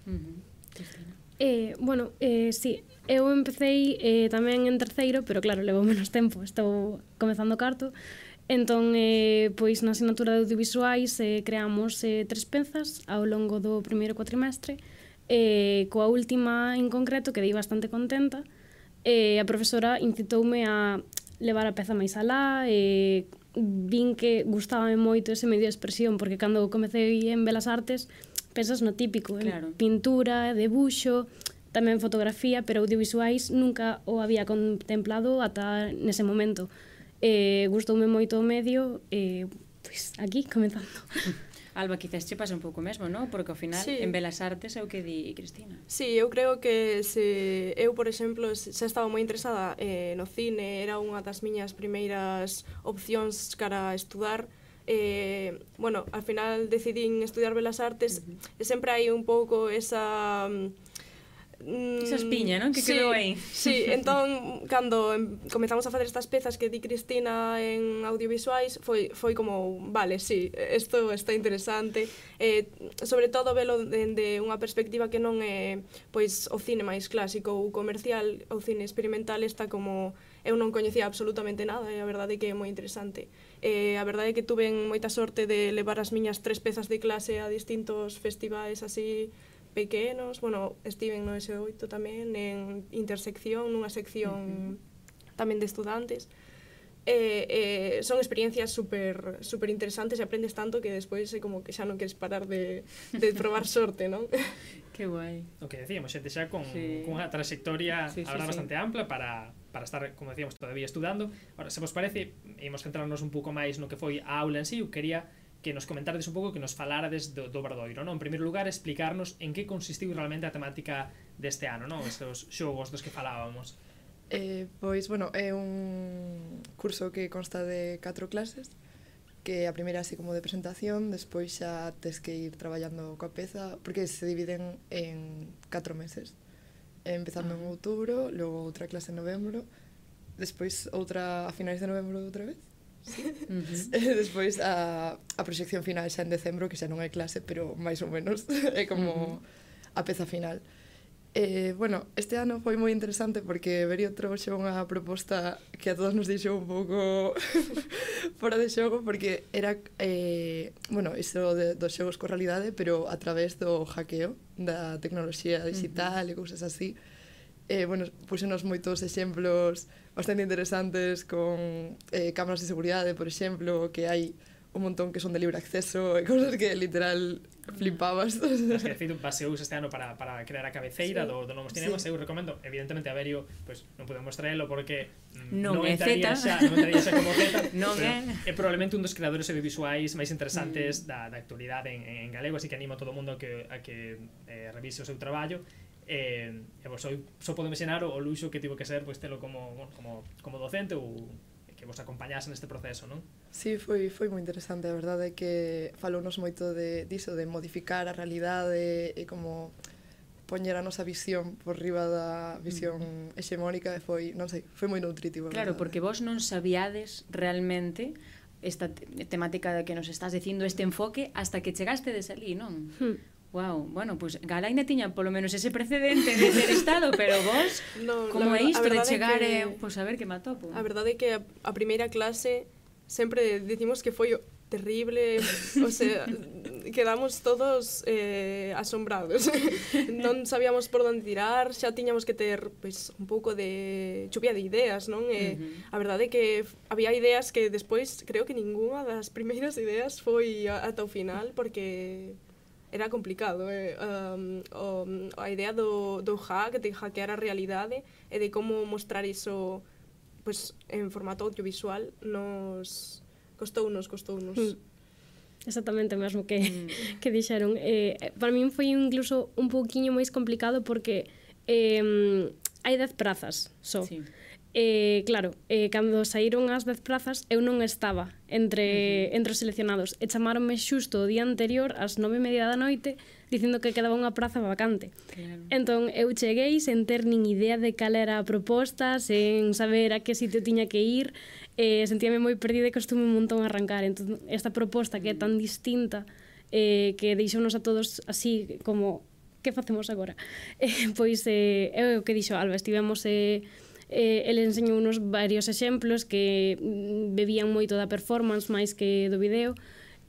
Uh -huh. Cristina. Eh, bueno, eh, sí, eu empecéi eh, tamén en terceiro, pero claro, levo menos tempo, estou comezando carto, Entón, eh, pois na asignatura de audiovisuais eh, creamos eh, tres pezas ao longo do primeiro cuatrimestre, eh, coa última en concreto quedei bastante contenta, eh, a profesora incitoume a levar a peza máis alá, eh, vin que gustábame moito ese medio de expresión, porque cando comecei en Belas Artes, pensas no típico, ¿eh? claro. en pintura, debuxo, tamén fotografía, pero audiovisuais nunca o había contemplado ata nese momento. Eh, gustoume moito o medio, eh, pois aquí comenzando. [laughs] Alba, quizás che pasa un pouco mesmo, non? Porque ao final, sí. en Belas Artes é o que di Cristina. Sí, eu creo que se eu, por exemplo, xa estaba moi interesada eh, no cine, era unha das miñas primeiras opcións cara a estudar, eh, bueno, al final decidín estudiar Belas Artes, uh -huh. e sempre hai un pouco esa... Mm, esa espiña, non? Que sí, quedou aí. Sí, entón, cando comezamos a facer estas pezas que di Cristina en audiovisuais, foi, foi como, vale, sí, isto está interesante. Eh, sobre todo velo dende de unha perspectiva que non é pois o cine máis clásico ou comercial, o cine experimental está como eu non coñecía absolutamente nada e a verdade é que é moi interesante. Eh, a verdade é que tuven moita sorte de levar as miñas tres pezas de clase a distintos festivais así pequenos, bueno, estiven no S8 tamén, en intersección, nunha sección uh -huh. tamén de estudantes. Eh, eh, son experiencias super, super interesantes e aprendes tanto que despois é como que xa non queres parar de, de [laughs] probar sorte, non? Que guai. O que decíamos, xente xa con, sí. con unha trayectoria sí, sí, sí. bastante ampla para para estar, como decíamos, todavía estudando. Ahora, se vos parece, imos centrarnos un pouco máis no que foi a aula en sí, eu quería que nos comentardes un pouco, que nos falarades do, do Bradoiro, non? En primeiro lugar, explicarnos en que consistiu realmente a temática deste ano, non? Estes xogos dos que falábamos. Eh, pois, bueno, é un curso que consta de catro clases, que a primeira así como de presentación, despois xa tes que ir traballando coa peza, porque se dividen en catro meses empezando en outubro, logo outra clase en novembro, despois outra a finais de novembro outra vez. Sí. Uh -huh. E despois a, a proxección final xa en decembro, que xa non é clase, pero máis ou menos [laughs] é como uh -huh. a peza final. Eh, bueno, este ano foi moi interesante porque Berio trouxe unha proposta que a todos nos deixou un pouco [laughs] fora de xogo porque era, eh, bueno, iso de, dos xogos con realidade, pero a través do hackeo da tecnoloxía digital uh -huh. e cousas así. Eh, bueno, puxenos moitos exemplos bastante interesantes con eh, cámaras de seguridade, por exemplo, que hai un montón que son de libre acceso e [laughs] cousas que literal flipabas [laughs] Es que de feito baseouse este ano para, para crear a cabeceira sí. do, do Nomos Cinemas sí. eu recomendo evidentemente a Verio pues, non podemos traelo porque mm, non, non é entraría xa non entraría xa como zeta [laughs] non é. é probablemente un dos creadores audiovisuais máis interesantes mm. da, da actualidade en, en galego así que animo a todo mundo a que, a que eh, revise o seu traballo eh, e vos só, só podemos xenar o, o luxo que tivo que ser pois pues, telo como, bueno, como, como docente ou que vos acompañase neste proceso, non? Sí, foi, foi moi interesante, a verdade é que falounos moito de, diso, de modificar a realidade e como poñer a nosa visión por riba da visión mm. hexemónica e foi, non sei, foi moi nutritivo. Claro, verdade. porque vos non sabíades realmente esta temática da que nos estás dicindo este enfoque hasta que chegaste de salí, non? Hmm. Wow, bueno, pues, Galaina tiña polo menos ese precedente de ser Estado, pero vos, [laughs] no, como é isto de chegar, e, que, eh, pues, a ver que me atopo? A verdade é que a, a primeira clase sempre decimos que foi terrible, o sea, [laughs] quedamos todos eh, asombrados. [laughs] non sabíamos por onde tirar, xa tiñamos que ter pois, pues, un pouco de chuvia de ideas, non? E, eh, uh -huh. A verdade é que había ideas que despois creo que ninguna das primeiras ideas foi ata o final, porque era complicado eh? um, o, a idea do, do hack, de hackear a realidade e de como mostrar iso pues, en formato audiovisual nos costou nos, costou nos. Mm. Exactamente o mesmo que, mm. [laughs] que dixeron. Eh, para min foi incluso un pouquiño máis complicado porque eh, hai dez prazas só. So. Sí Eh, claro, eh, cando saíron as 10 prazas, eu non estaba entre, uh -huh. entre os seleccionados. E chamaronme xusto o día anterior, ás nove e media da noite, dicindo que quedaba unha praza vacante. Claro. Entón, eu cheguei sen ter nin idea de cal era a proposta, sen saber a que sitio tiña que ir, eh, sentíame moi perdida e costume un montón arrancar. Entón, esta proposta que é tan distinta, eh, que deixounos a todos así como que facemos agora? [laughs] Eh, pois eh, é o que dixo Alba, estivemos eh, eh, el enseñou unos varios exemplos que mm, bebían moito da performance máis que do vídeo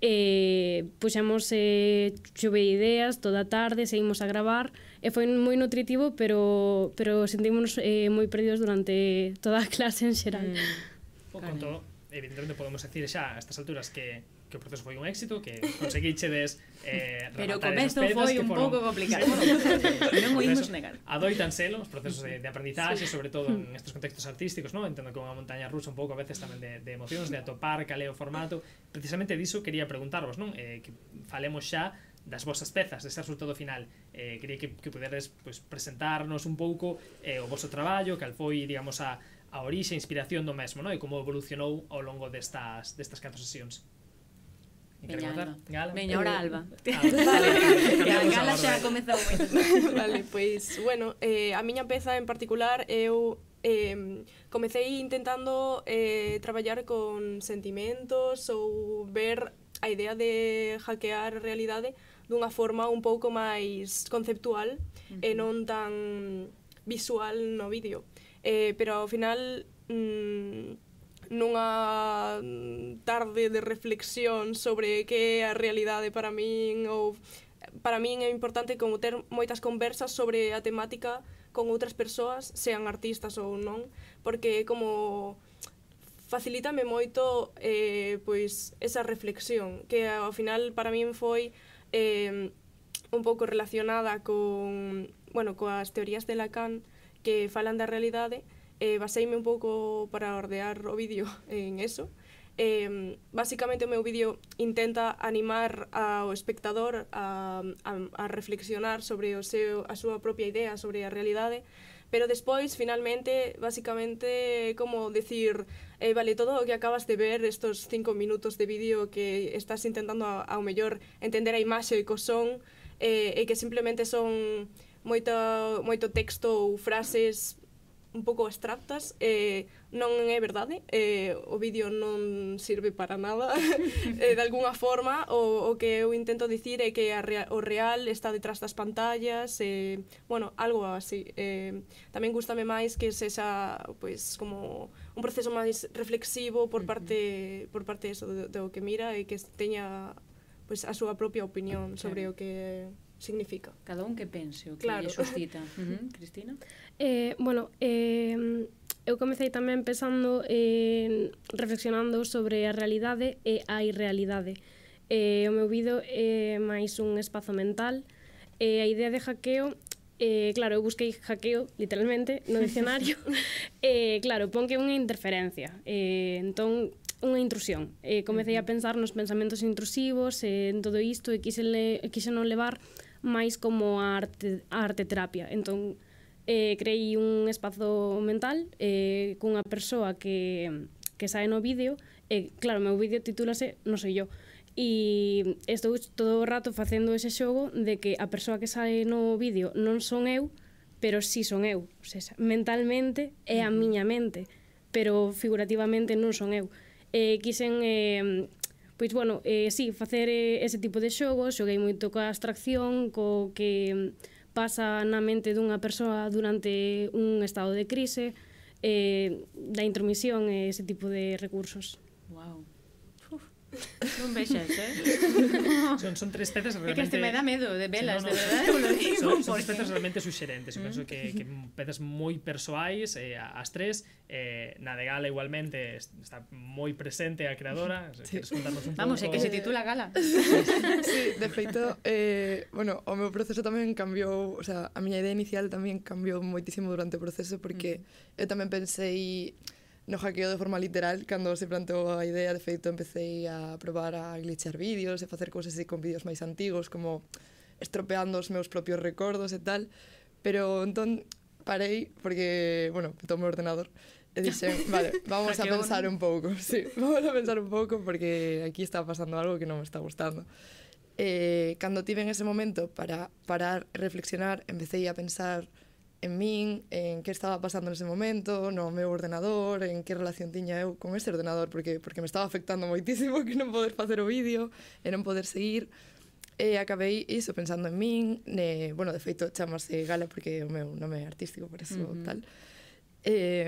e puxamos eh, eh chove ideas toda a tarde, seguimos a gravar e foi moi nutritivo, pero pero sentimos eh, moi perdidos durante toda a clase en xeral. Mm. Con todo, evidentemente podemos decir xa a estas alturas que que o proceso foi un éxito, que conseguichedes eh, Pero o comezo foi un foron... pouco complicado. Eh, [laughs] non o imos negar. Adoitan selo os procesos de, de aprendizaxe, sí. sobre todo en [laughs] estes contextos artísticos, non? Entendo que unha montaña rusa un pouco a veces tamén de, de emocións, de atopar cal é o formato. Precisamente diso quería preguntarvos, non? Eh, que falemos xa das vosas pezas, deste resultado final. Eh, quería que, que poderes pues, presentarnos un pouco eh, o voso traballo, cal foi, digamos, a, a orixe, a inspiración do mesmo, non? E como evolucionou ao longo destas, destas catro sesións. Meñalba. Gala. Meñora ah, Alba. [laughs] Vale. Gala xa comezou moito. Vale, pois, bueno, eh, a miña peza en particular eu eh, comecei intentando eh, traballar con sentimentos ou ver a idea de hackear a realidade dunha forma un pouco máis conceptual uh -huh. e non tan visual no vídeo. Eh, pero ao final... Mm, nunha tarde de reflexión sobre que é a realidade para min ou para min é importante como ter moitas conversas sobre a temática con outras persoas, sean artistas ou non, porque como facilítame moito eh, pois esa reflexión, que ao final para min foi eh, un pouco relacionada con, bueno, coas teorías de Lacan que falan da realidade, eh, baseime un pouco para ordear o vídeo [laughs] en eso. Eh, basicamente o meu vídeo intenta animar ao espectador a, a, a reflexionar sobre o seu, a súa propia idea, sobre a realidade, pero despois, finalmente, basicamente, como decir, eh, vale, todo o que acabas de ver, estos cinco minutos de vídeo que estás intentando a, ao mellor entender a imaxe e co son, eh, e que simplemente son moito, moito texto ou frases un pouco abstractas eh, non é verdade eh, o vídeo non sirve para nada [laughs] eh, de alguna forma o, o que eu intento dicir é que a real, o real está detrás das pantallas eh, bueno, algo así. Eh, tamén gustame máis que sexa pois, como un proceso máis reflexivo por parte por parte eso, do, do que mira e que teña pois, a súa propia opinión sobre o que significa. Cada un que pense o que claro. lle suscita. [laughs] Uh -huh. Cristina? Eh, bueno, eh, eu comecei tamén pensando, eh, reflexionando sobre a realidade e a irrealidade. Eh, o meu vídeo é eh, máis un espazo mental. Eh, a idea de hackeo Eh, claro, eu busquei hackeo, literalmente, no [laughs] dicionario. eh, claro, pon que unha interferencia. Eh, entón, unha intrusión. Eh, comecei a pensar nos pensamentos intrusivos, eh, en todo isto, e quise, le, quise non levar máis como a arte, a arte terapia. Entón, eh, creí un espazo mental eh, cunha persoa que, que sae no vídeo, e eh, claro, o meu vídeo titúlase Non sei eu, e estou todo o rato facendo ese xogo de que a persoa que sae no vídeo non son eu, pero sí son eu. O sea, mentalmente é a miña mente, pero figurativamente non son eu. Eh, quixen eh, Pois, bueno, eh, sí, facer eh, ese tipo de xogos, xoguei moito coa abstracción, co que pasa na mente dunha persoa durante un estado de crise, eh, da intromisión e ese tipo de recursos. Wow. Non vexas, eh? [laughs] son, son tres pezas realmente... É que este me dá medo de velas, sí, no, no, de verdade, no, lo digo. Son, son porque... pezas realmente suxerentes. Eu penso que, mm. que pezas moi persoais eh, as tres. Eh, na de gala igualmente está moi presente a creadora. Sí. Queres contarnos un pouco? Vamos, é que se titula gala. sí, de feito, eh, bueno, o meu proceso tamén cambiou, o sea, a miña idea inicial tamén cambiou moitísimo durante o proceso porque mm. eu tamén pensei no hackeo de forma literal cando se planteou a idea, de feito empecé a probar a glitchar vídeos e facer cousas así con vídeos máis antigos como estropeando os meus propios recordos e tal. Pero entón parei porque, bueno, tomo o ordenador e dixen, [laughs] vale, vamos a pensar un pouco [laughs] sí, vamos a pensar un pouco porque aquí está pasando algo que non me está gustando. Eh, cando tive en ese momento para parar, reflexionar, empecé a pensar en min, en que estaba pasando nese momento, no meu ordenador, en que relación tiña eu con ese ordenador, porque, porque me estaba afectando moitísimo [laughs] que non poder facer o vídeo e non poder seguir. E acabei iso pensando en min, ne, bueno, de feito chamase Gala porque o meu nome é artístico, por eso uh -huh. tal. E,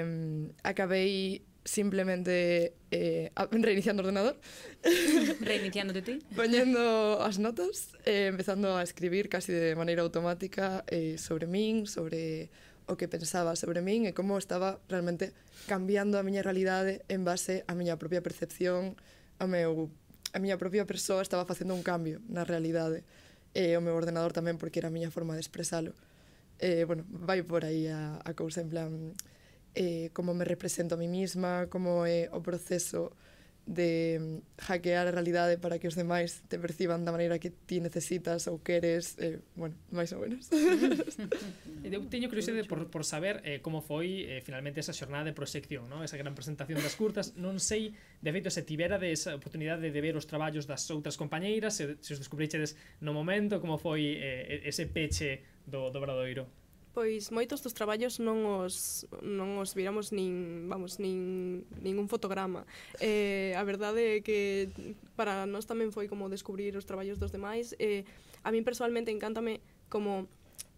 acabei simplemente eh, reiniciando o ordenador. [laughs] Reiniciándote ti. Poñendo as notas, eh, empezando a escribir casi de maneira automática eh, sobre min, sobre o que pensaba sobre min e como estaba realmente cambiando a miña realidade en base á miña propia percepción, a meu a miña propia persoa estaba facendo un cambio na realidade e eh, o meu ordenador tamén porque era a miña forma de expresalo. Eh, bueno, vai por aí a, a cousa en plan eh, como me represento a mí misma, como é eh, o proceso de mm, hackear a realidade para que os demais te perciban da maneira que ti necesitas ou queres, eh, bueno, máis ou menos. [laughs] Eu teño curiosidade por, por saber eh, como foi eh, finalmente esa xornada de proxección, ¿no? esa gran presentación das curtas. Non sei, de feito, se tivera de esa oportunidade de ver os traballos das outras compañeiras, se, se os descubrichedes no momento, como foi eh, ese peche do, do Bradoiro. Pois moitos dos traballos non os non os viramos nin, vamos, nin ningún fotograma. Eh, a verdade é que para nós tamén foi como descubrir os traballos dos demais. Eh, a min personalmente encántame como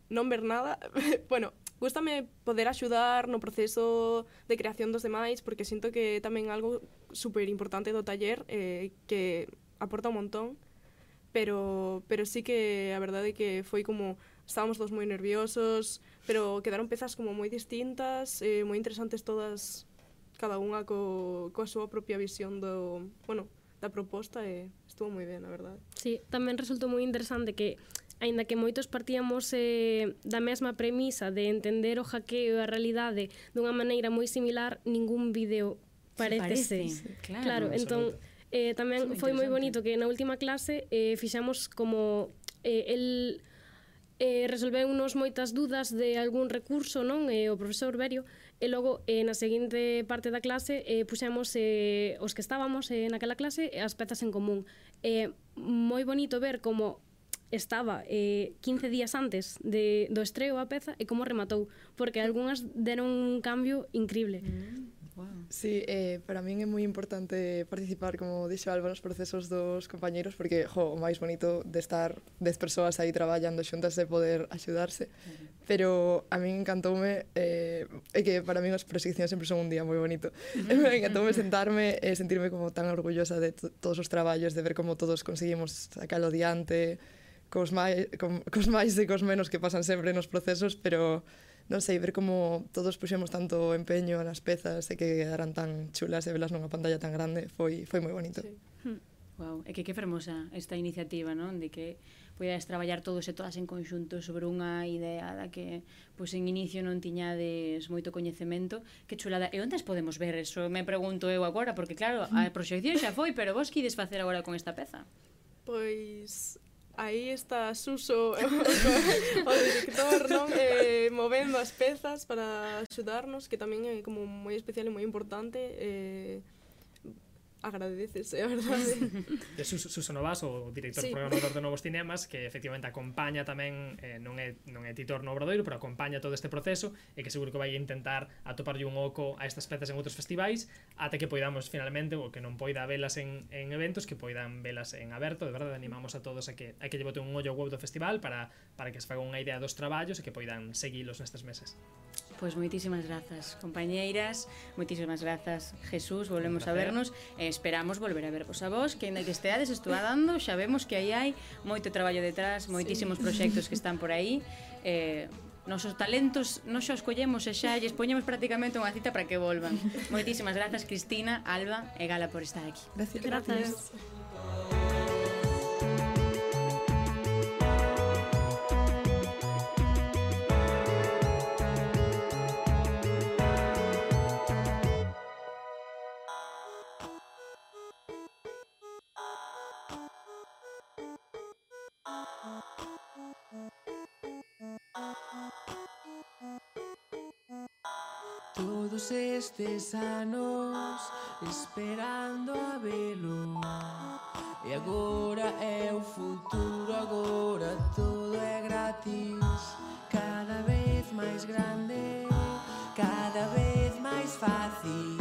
non ver nada, [laughs] bueno, gustame poder axudar no proceso de creación dos demais porque sinto que tamén algo super importante do taller eh, que aporta un montón, pero pero sí que a verdade é que foi como estábamos todos moi nerviosos, pero quedaron pezas como moi distintas, eh, moi interesantes todas, cada unha co, coa súa propia visión do, bueno, da proposta e estuvo moi ben, a verdade. Sí, tamén resultou moi interesante que aínda que moitos partíamos eh, da mesma premisa de entender o hackeo e a realidade dunha maneira moi similar, ningún vídeo parece. Sí, parece, claro. claro entón, eh, tamén foi moi bonito que na última clase eh, fixamos como eh, el eh, resolveunos moitas dudas de algún recurso, non? Eh, o profesor Berio, e logo eh, na seguinte parte da clase eh, puxemos eh, os que estábamos eh, naquela clase as pezas en común. Eh, moi bonito ver como estaba eh, 15 días antes de, do estreo a peza e como rematou, porque algunhas deron un cambio increíble. Mm. Wow. Sí, eh, para min é moi importante participar, como dixo Alba, nos procesos dos compañeiros, porque jo, o máis bonito de estar 10 persoas aí traballando xuntas e poder axudarse. Uh -huh. Pero a min encantoume, eh, é que para min as proxeccións sempre son un día moi bonito. Uh [laughs] -huh. encantoume sentarme e eh, sentirme como tan orgullosa de todos os traballos, de ver como todos conseguimos sacalo diante, cos máis, cos máis e cos menos que pasan sempre nos procesos, pero non sei, ver como todos puxemos tanto empeño nas pezas e que quedaran tan chulas e velas nunha pantalla tan grande foi, foi moi bonito. Sí. Hmm. Wow. E que que fermosa esta iniciativa, non? De que podíades traballar todos e todas en conxunto sobre unha idea da que pois en inicio non tiñades moito coñecemento. Que chulada. E onde as podemos ver? Eso me pregunto eu agora, porque claro, a hmm. proxección xa foi, pero vos que ides facer agora con esta peza? Pois aí está Suso, [laughs] o director, non? Eh, movendo as pezas para axudarnos, que tamén é como moi especial e moi importante. Eh, agradecerse, a verdade. [laughs] Sus, Susano Vaso, o director sí. programador de Novos Cinemas, que efectivamente acompaña tamén, eh, non, é, non é titor no Obradoiro, pero acompaña todo este proceso e que seguro que vai intentar atoparlle un oco a estas pezas en outros festivais ata que poidamos finalmente, o que non poida velas en, en eventos, que poidan velas en aberto. De verdade, animamos a todos a que, a que lle boten un ollo web do festival para, para que se faga unha idea dos traballos e que poidan seguilos nestes meses. Pois moitísimas grazas, compañeiras, moitísimas grazas, Jesús, volvemos a vernos e esperamos volver a vervos a vos, que ainda que esteades estudando, xa vemos que aí hai moito traballo detrás, moitísimos sí. proxectos que están por aí, eh, nosos talentos non xa os collemos e xa lles poñemos prácticamente unha cita para que volvan. [laughs] moitísimas grazas, Cristina, Alba e Gala por estar aquí. Gracias. Gracias. gracias. Todos estes anos esperando a velo. E agora é o futuro, agora todo é gratis. Cada vez máis grande, cada vez máis fácil.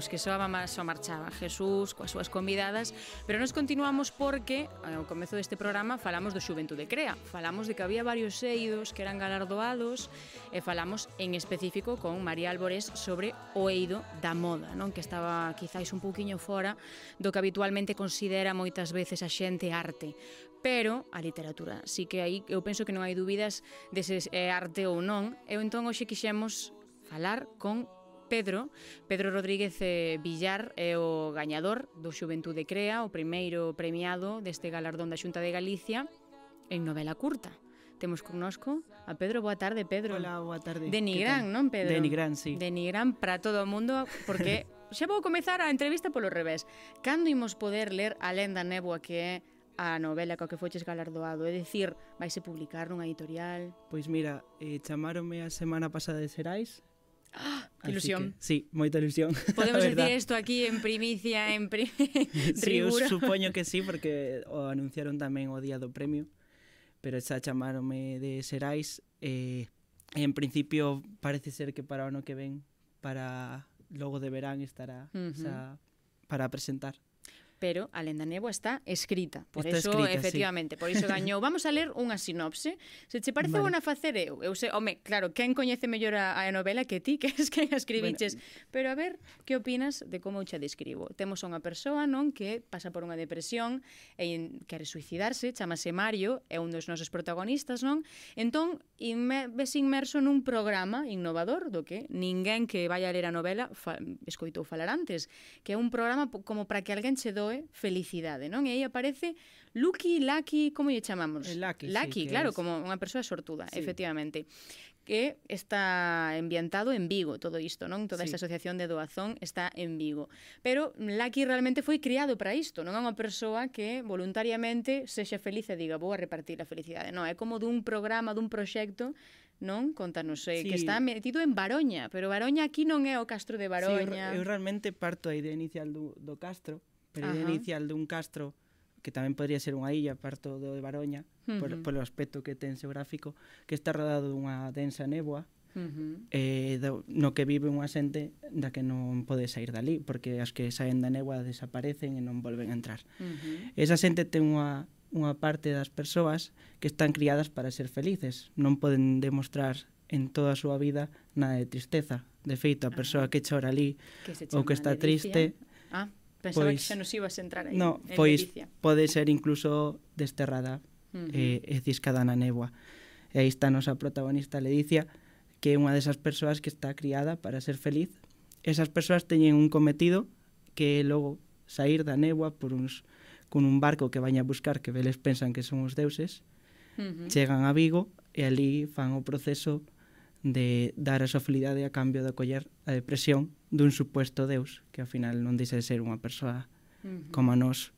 vimos que só, só marchaba Jesús coas súas convidadas, pero nos continuamos porque eh, ao comezo deste programa falamos do Xuventude Crea, falamos de que había varios eidos que eran galardoados e falamos en específico con María Álvarez sobre o eido da moda, non que estaba quizáis un pouquiño fora do que habitualmente considera moitas veces a xente arte, pero a literatura. Así que aí eu penso que non hai dúbidas de se é arte ou non. Eu entón hoxe quixemos falar con Pedro. Pedro Rodríguez eh, Villar é o gañador do Xuventude Crea, o primeiro premiado deste galardón da Xunta de Galicia en novela curta temos connosco a Pedro. Boa tarde, Pedro. Hola, boa tarde. De Nigrán, non, Pedro? De Nigrán, sí. De Nigrán para todo o mundo, porque [laughs] xa vou comezar a entrevista polo revés. Cando imos poder ler A lenda néboa que é a novela coa que foches galardoado? É dicir, vaise publicar nunha editorial? Pois mira, eh, chamaronme a semana pasada de Serais, [gasps] ¡Ah! Así ilusión. Que, sí, moita ilusión. [laughs] Podemos dicir isto aquí en primicia, en pri... [laughs] sí, [laughs] eu supoño que sí, porque o anunciaron tamén o día do premio, pero xa chamaronme de Serais, eh, en principio parece ser que para o ano que ven, para logo de verán estará, uh -huh. xa, para presentar pero a lenda neboa está escrita. Por está iso, escrita, efectivamente, sí. por iso gañou. [laughs] Vamos a ler unha sinopse. Se che parece vale. bona facer eu, eu sei, home, claro, quen coñece mellor a, a novela que ti, [laughs] que es quen a escribiches. Bueno. Pero a ver, que opinas de como eu che describo? Temos unha persoa, non, que pasa por unha depresión e en, quere suicidarse, chamase Mario, é un dos nosos protagonistas, non? Entón, inme, ves inmerso nun programa innovador do que ninguén que vai a ler a novela fa, escoitou falar antes, que é un programa como para que alguén che do Zoe, felicidade, non? E aí aparece Lucky, Lucky, como lle chamamos? Lucky, lucky sí, claro, como unha persoa sortuda, sí. efectivamente que está ambientado en Vigo todo isto, non? Toda sí. esta asociación de doazón está en Vigo. Pero Lucky realmente foi criado para isto, non é unha persoa que voluntariamente sexa feliz e diga vou a repartir a felicidade, non, é como dun programa, dun proxecto non? Contanos, eh, sí. que está metido en Baroña, pero Baroña aquí non é o castro de Baroña. Sí, eu, eu realmente parto a idea inicial do, do castro, período Ajá. inicial dun castro que tamén podría ser unha illa parto do de Baroña, uh -huh. por, polo aspecto que ten xeográfico, que está rodado dunha densa néboa, Uh -huh. eh, do, no que vive unha xente da que non pode sair dali porque as que saen da néboa desaparecen e non volven a entrar uh -huh. esa xente ten unha, unha parte das persoas que están criadas para ser felices non poden demostrar en toda a súa vida nada de tristeza de feito, a persoa uh -huh. que chora ali que ou que está triste ah Pensaba pois, que xa nos ibas a entrar aí. No, en pois Galicia. pode ser incluso desterrada, uh -huh. eh, e ciscada na néboa. E aí está a nosa protagonista Ledicia, que é unha desas persoas que está criada para ser feliz. Esas persoas teñen un cometido que é logo sair da néboa por uns con un barco que vaña a buscar que veles pensan que son os deuses, uh -huh. chegan a Vigo e ali fan o proceso de dar a súa felicidade a cambio de acoller a depresión dun suposto Deus, que ao final non dice ser unha persoa como a nós.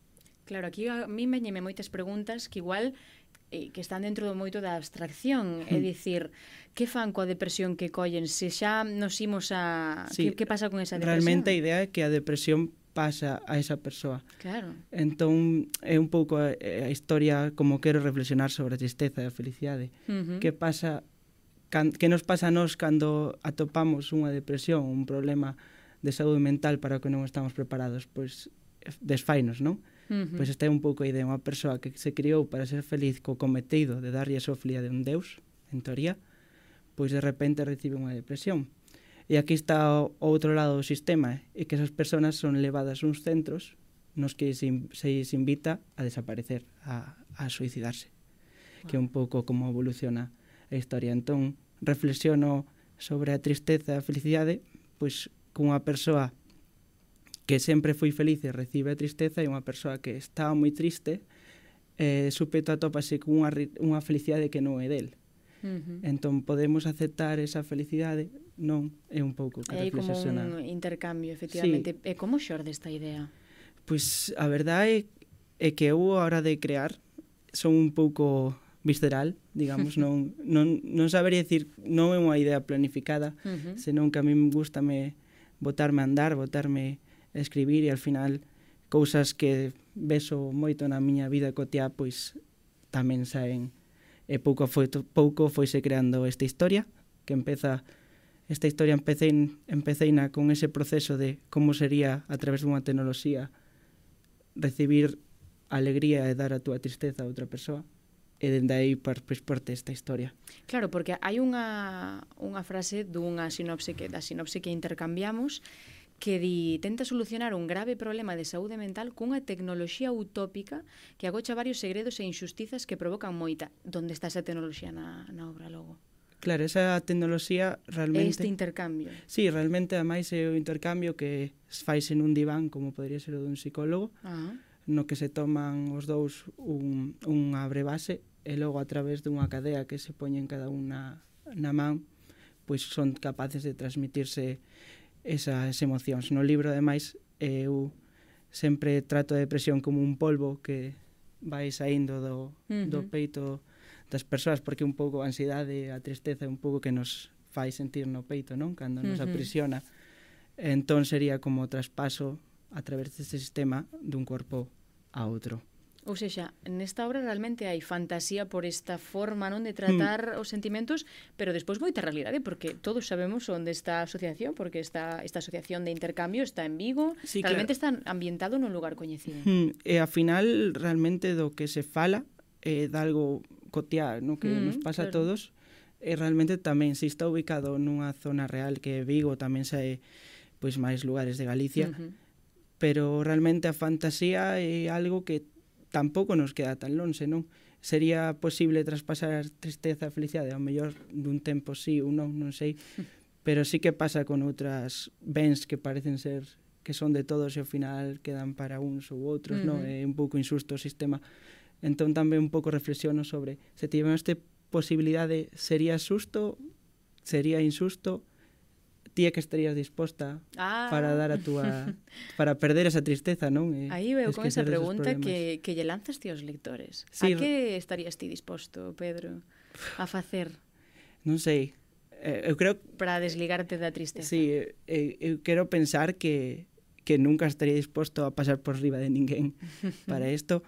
Claro, aquí a mí meñeme moitas preguntas que igual eh, que están dentro do moito da abstracción, hmm. é dicir, que fan coa depresión que collen? Se xa nos imos a... Sí, que, que pasa con esa depresión? Realmente a idea é que a depresión pasa a esa persoa. Claro. Entón, é un pouco a, a historia como quero reflexionar sobre a tristeza e a felicidade. Uh -huh. Que pasa can, que nos pasa a nós cando atopamos unha depresión, un problema de saúde mental para o que non estamos preparados, pois eh, desfainos, non? Uh -huh. Pois esta é un pouco a idea, unha persoa que se criou para ser feliz co cometido de darlle a soflía de un deus, en teoría, pois de repente recibe unha depresión. E aquí está o outro lado do sistema, eh? e que esas persoas son levadas a uns centros nos que se, se invita a desaparecer, a, a suicidarse, wow. que é un pouco como evoluciona a historia. Entón, reflexiono sobre a tristeza e a felicidade, pois cunha persoa que sempre foi feliz e recibe a tristeza e unha persoa que está moi triste eh, supeto atópase cunha unha felicidade que non é del. Uh -huh. Entón, podemos aceptar esa felicidade? Non, é un pouco que Hai como un intercambio, efectivamente. Sí. E como xorde esta idea? Pois a verdade é, é que eu, a hora de crear, son un pouco visceral, digamos, non, non, non sabería dicir, non é unha idea planificada, uh -huh. senón que a mí me gusta me botarme a andar, botarme a escribir e al final cousas que beso moito na miña vida cotiá, pois tamén saen e pouco foi pouco foise creando esta historia que empeza esta historia empecé empeceina con ese proceso de como sería a través dunha tecnoloxía recibir alegría e dar a túa tristeza a outra persoa e dende aí par, pois, parte esta historia. Claro, porque hai unha, unha frase dunha sinopse que da sinopse que intercambiamos que di tenta solucionar un grave problema de saúde mental cunha tecnoloxía utópica que agocha varios segredos e injustizas que provocan moita. Donde está esa tecnoloxía na, na obra logo? Claro, esa tecnoloxía realmente... Este intercambio. Sí, realmente, ademais, é o intercambio que faise en un diván, como podría ser o dun psicólogo, ah. no que se toman os dous un, unha brevase e logo a través dunha cadea que se poñen cada un na, na man, pois son capaces de transmitirse esas emocións. No libro, ademais, eu sempre trato a depresión como un polvo que vai saindo do, uh -huh. do peito das persoas, porque un pouco a ansiedade, a tristeza, un pouco que nos fai sentir no peito, non? Cando nos uh -huh. aprisiona. Entón sería como traspaso a través deste sistema dun corpo a outro. Ou seja, nesta obra realmente hai fantasía por esta forma non de tratar mm. os sentimentos, pero despois moita realidade, porque todos sabemos onde está a asociación, porque esta, esta asociación de intercambio está en Vigo, sí, realmente claro. está ambientado nun lugar coñecido. Mm. E a final, realmente, do que se fala, é eh, de algo cotiá, no que mm, nos pasa claro. a todos, e realmente tamén se está ubicado nunha zona real que é Vigo, tamén se pois máis lugares de Galicia, uh pero realmente a fantasía é algo que tampouco nos queda tan longe, non? Sería posible traspasar a tristeza e felicidade, ao mellor dun tempo sí ou non, non sei, [laughs] pero sí que pasa con outras bens que parecen ser que son de todos e ao final quedan para uns ou outros, uh -huh. non? É un pouco insusto o sistema. Entón tamén un pouco reflexiono sobre se tivemos este posibilidade sería susto, sería insusto, ti que estarías disposta ah. para dar a túa [laughs] para perder esa tristeza, non? E Aí veo con esa pregunta que, que lle lanzas ti aos lectores. Sí, a que estarías ti disposto, Pedro, a facer? Non sei. Eh, eu creo para desligarte da tristeza. Sí, eh, eu, eu quero pensar que que nunca estaría disposto a pasar por riba de ninguén [laughs] para isto,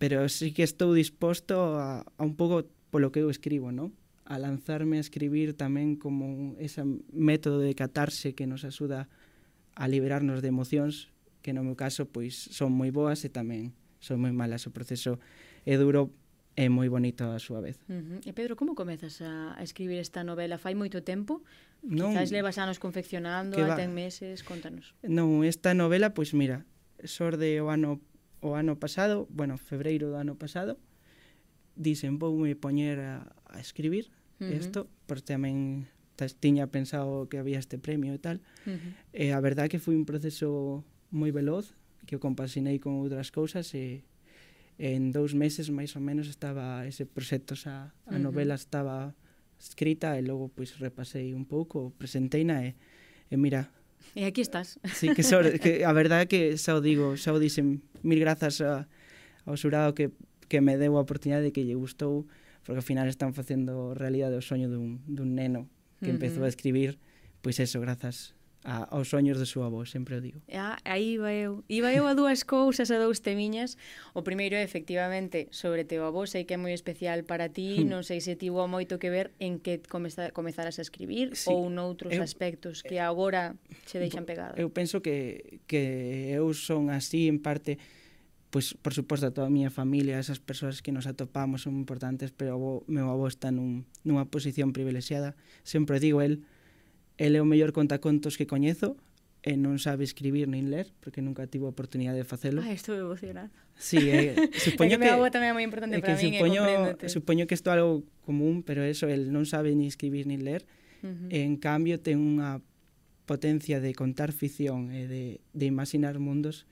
pero sí que estou disposto a, a un pouco polo que eu escribo, non? a lanzarme a escribir tamén como ese método de catarse que nos axuda a liberarnos de emocións que no meu caso pois son moi boas e tamén son moi malas o proceso é duro é moi bonito a súa vez. Uh -huh. E Pedro, como comezas a, a escribir esta novela? Fai moito tempo? Non, Quizás levas anos confeccionando, até meses, contanos. Non, esta novela, pois mira, sorde o ano o ano pasado, bueno, febreiro do ano pasado, dicen, voume poñer a, a escribir uh -huh. esto, porque tamén tiña pensado que había este premio e tal. Uh eh, -huh. E a verdad que foi un proceso moi veloz, que o compasinei con outras cousas e en dous meses máis ou menos estaba ese proxecto, xa, a novela estaba escrita e logo pois repasei un pouco, presenteina e, e mira, E aquí estás. Sí, que, sobre, que [laughs] a verdade é que xa o digo, xa o dicen mil grazas a, ao xurado que, que me deu a oportunidade de que lle gustou porque ao final están facendo realidade o soño dun, dun neno que uh -huh. empezou a escribir, pois eso, grazas a, aos soños de súa avó, sempre o digo. Ah, aí iba eu. Iba eu a dúas cousas, a dous temiñas. O primeiro é, efectivamente, sobre teu avó, sei que é moi especial para ti, hmm. non sei se tivo moito que ver en que comeza, comezaras a escribir sí, ou noutros eu, aspectos que agora se deixan pegados. Eu penso que, que eu son así, en parte, pois, por suposto, a toda a miña familia, esas persoas que nos atopamos son importantes, pero o meu avó está nun, nunha posición privilexiada. Sempre digo el, el é o mellor contacontos que coñezo, e non sabe escribir nin ler, porque nunca tivo a oportunidade de facelo. Ah, estou emocionada. Sí, eh, [laughs] supoño que... que meu tamén é moi importante para min, supoño, supoño que isto é algo común, pero eso, el non sabe ni escribir ni ler, uh -huh. e, en cambio ten unha potencia de contar ficción e de, de imaginar mundos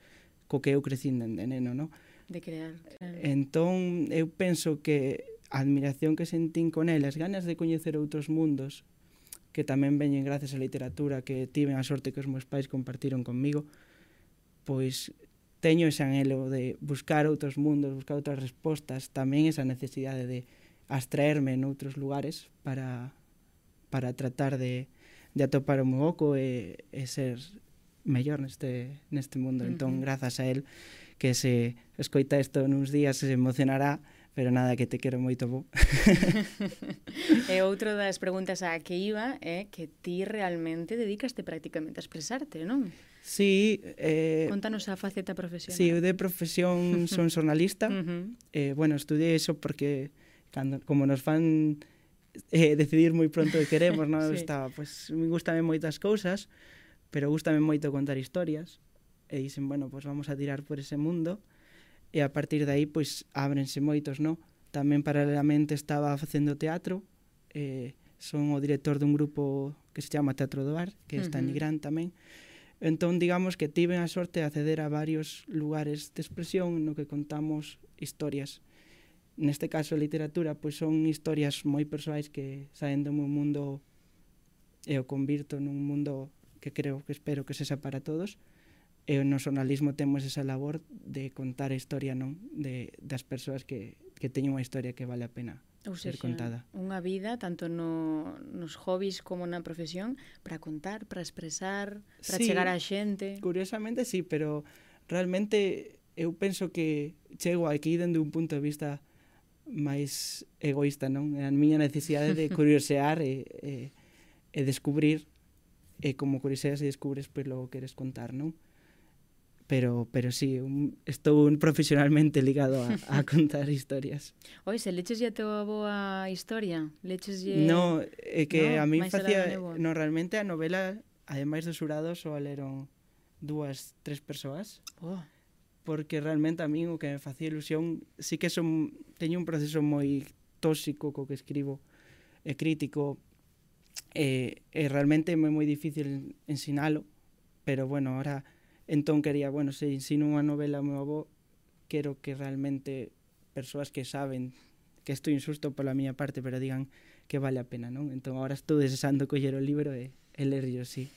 co que eu crecín dende neno, no? De crear. Entón, eu penso que a admiración que sentín con elas, ganas de coñecer outros mundos, que tamén veñen gracias á literatura que tiven a sorte que os meus pais compartiron conmigo, pois teño ese anhelo de buscar outros mundos, buscar outras respostas, tamén esa necesidade de abstraerme noutros lugares para para tratar de, de atopar o meu oco e, e ser mellor neste, neste mundo. Uh -huh. Entón, grazas a él, que se escoita isto nuns días se emocionará, pero nada, que te quero moito bo. [laughs] e outro das preguntas a que iba é eh, que ti realmente dedicaste prácticamente a expresarte, non? Sí. Eh, Contanos a faceta profesional. Sí, eu de profesión [laughs] son xornalista. uh -huh. eh, bueno, estudié eso porque cando, como nos fan eh, decidir moi pronto que queremos, non? [laughs] sí. Estaba, pues, me gustame moitas cousas pero gustame moito contar historias e dicen, bueno, pois pues vamos a tirar por ese mundo e a partir de aí pois ábrense moitos, non? Tamén paralelamente estaba facendo teatro, eh, son o director dun grupo que se chama Teatro do Bar, que uh -huh. está en Nigrán tamén. Entón, digamos que tiven a sorte de acceder a varios lugares de expresión no que contamos historias. Neste caso, a literatura, pois son historias moi persoais que saen do meu mundo e o convirto nun mundo que creo que espero que sexa para todos, eh, e o no xornalismo temos esa labor de contar a historia non de, das persoas que, que teñen unha historia que vale a pena Ou ser seja, contada. Unha vida, tanto no, nos hobbies como na profesión, para contar, para expresar, para sí, chegar á xente. Curiosamente sí, pero realmente eu penso que chego aquí dende un punto de vista máis egoísta, non? É a miña necesidade de [laughs] curiosear e, e, e descubrir e como curioseas e descubres pois logo queres contar, non? pero pero sí, un, estou un profesionalmente ligado a, a [laughs] contar historias. Oi, se leches a teu avó a historia? Leches lle... No, é que no, a mí facía... No, realmente a novela, ademais dos xurados, só leron dúas, tres persoas. Oh. Porque realmente a min o que me facía ilusión sí que son, teño un proceso moi tóxico co que escribo e crítico e, e realmente é moi, moi difícil ensinalo, pero bueno, ahora entón quería, bueno, se ensino unha novela ao meu avó, quero que realmente persoas que saben que estou insusto pola miña parte, pero digan que vale a pena, non? Entón agora estou desesando coller o libro e, e lerlo, sí.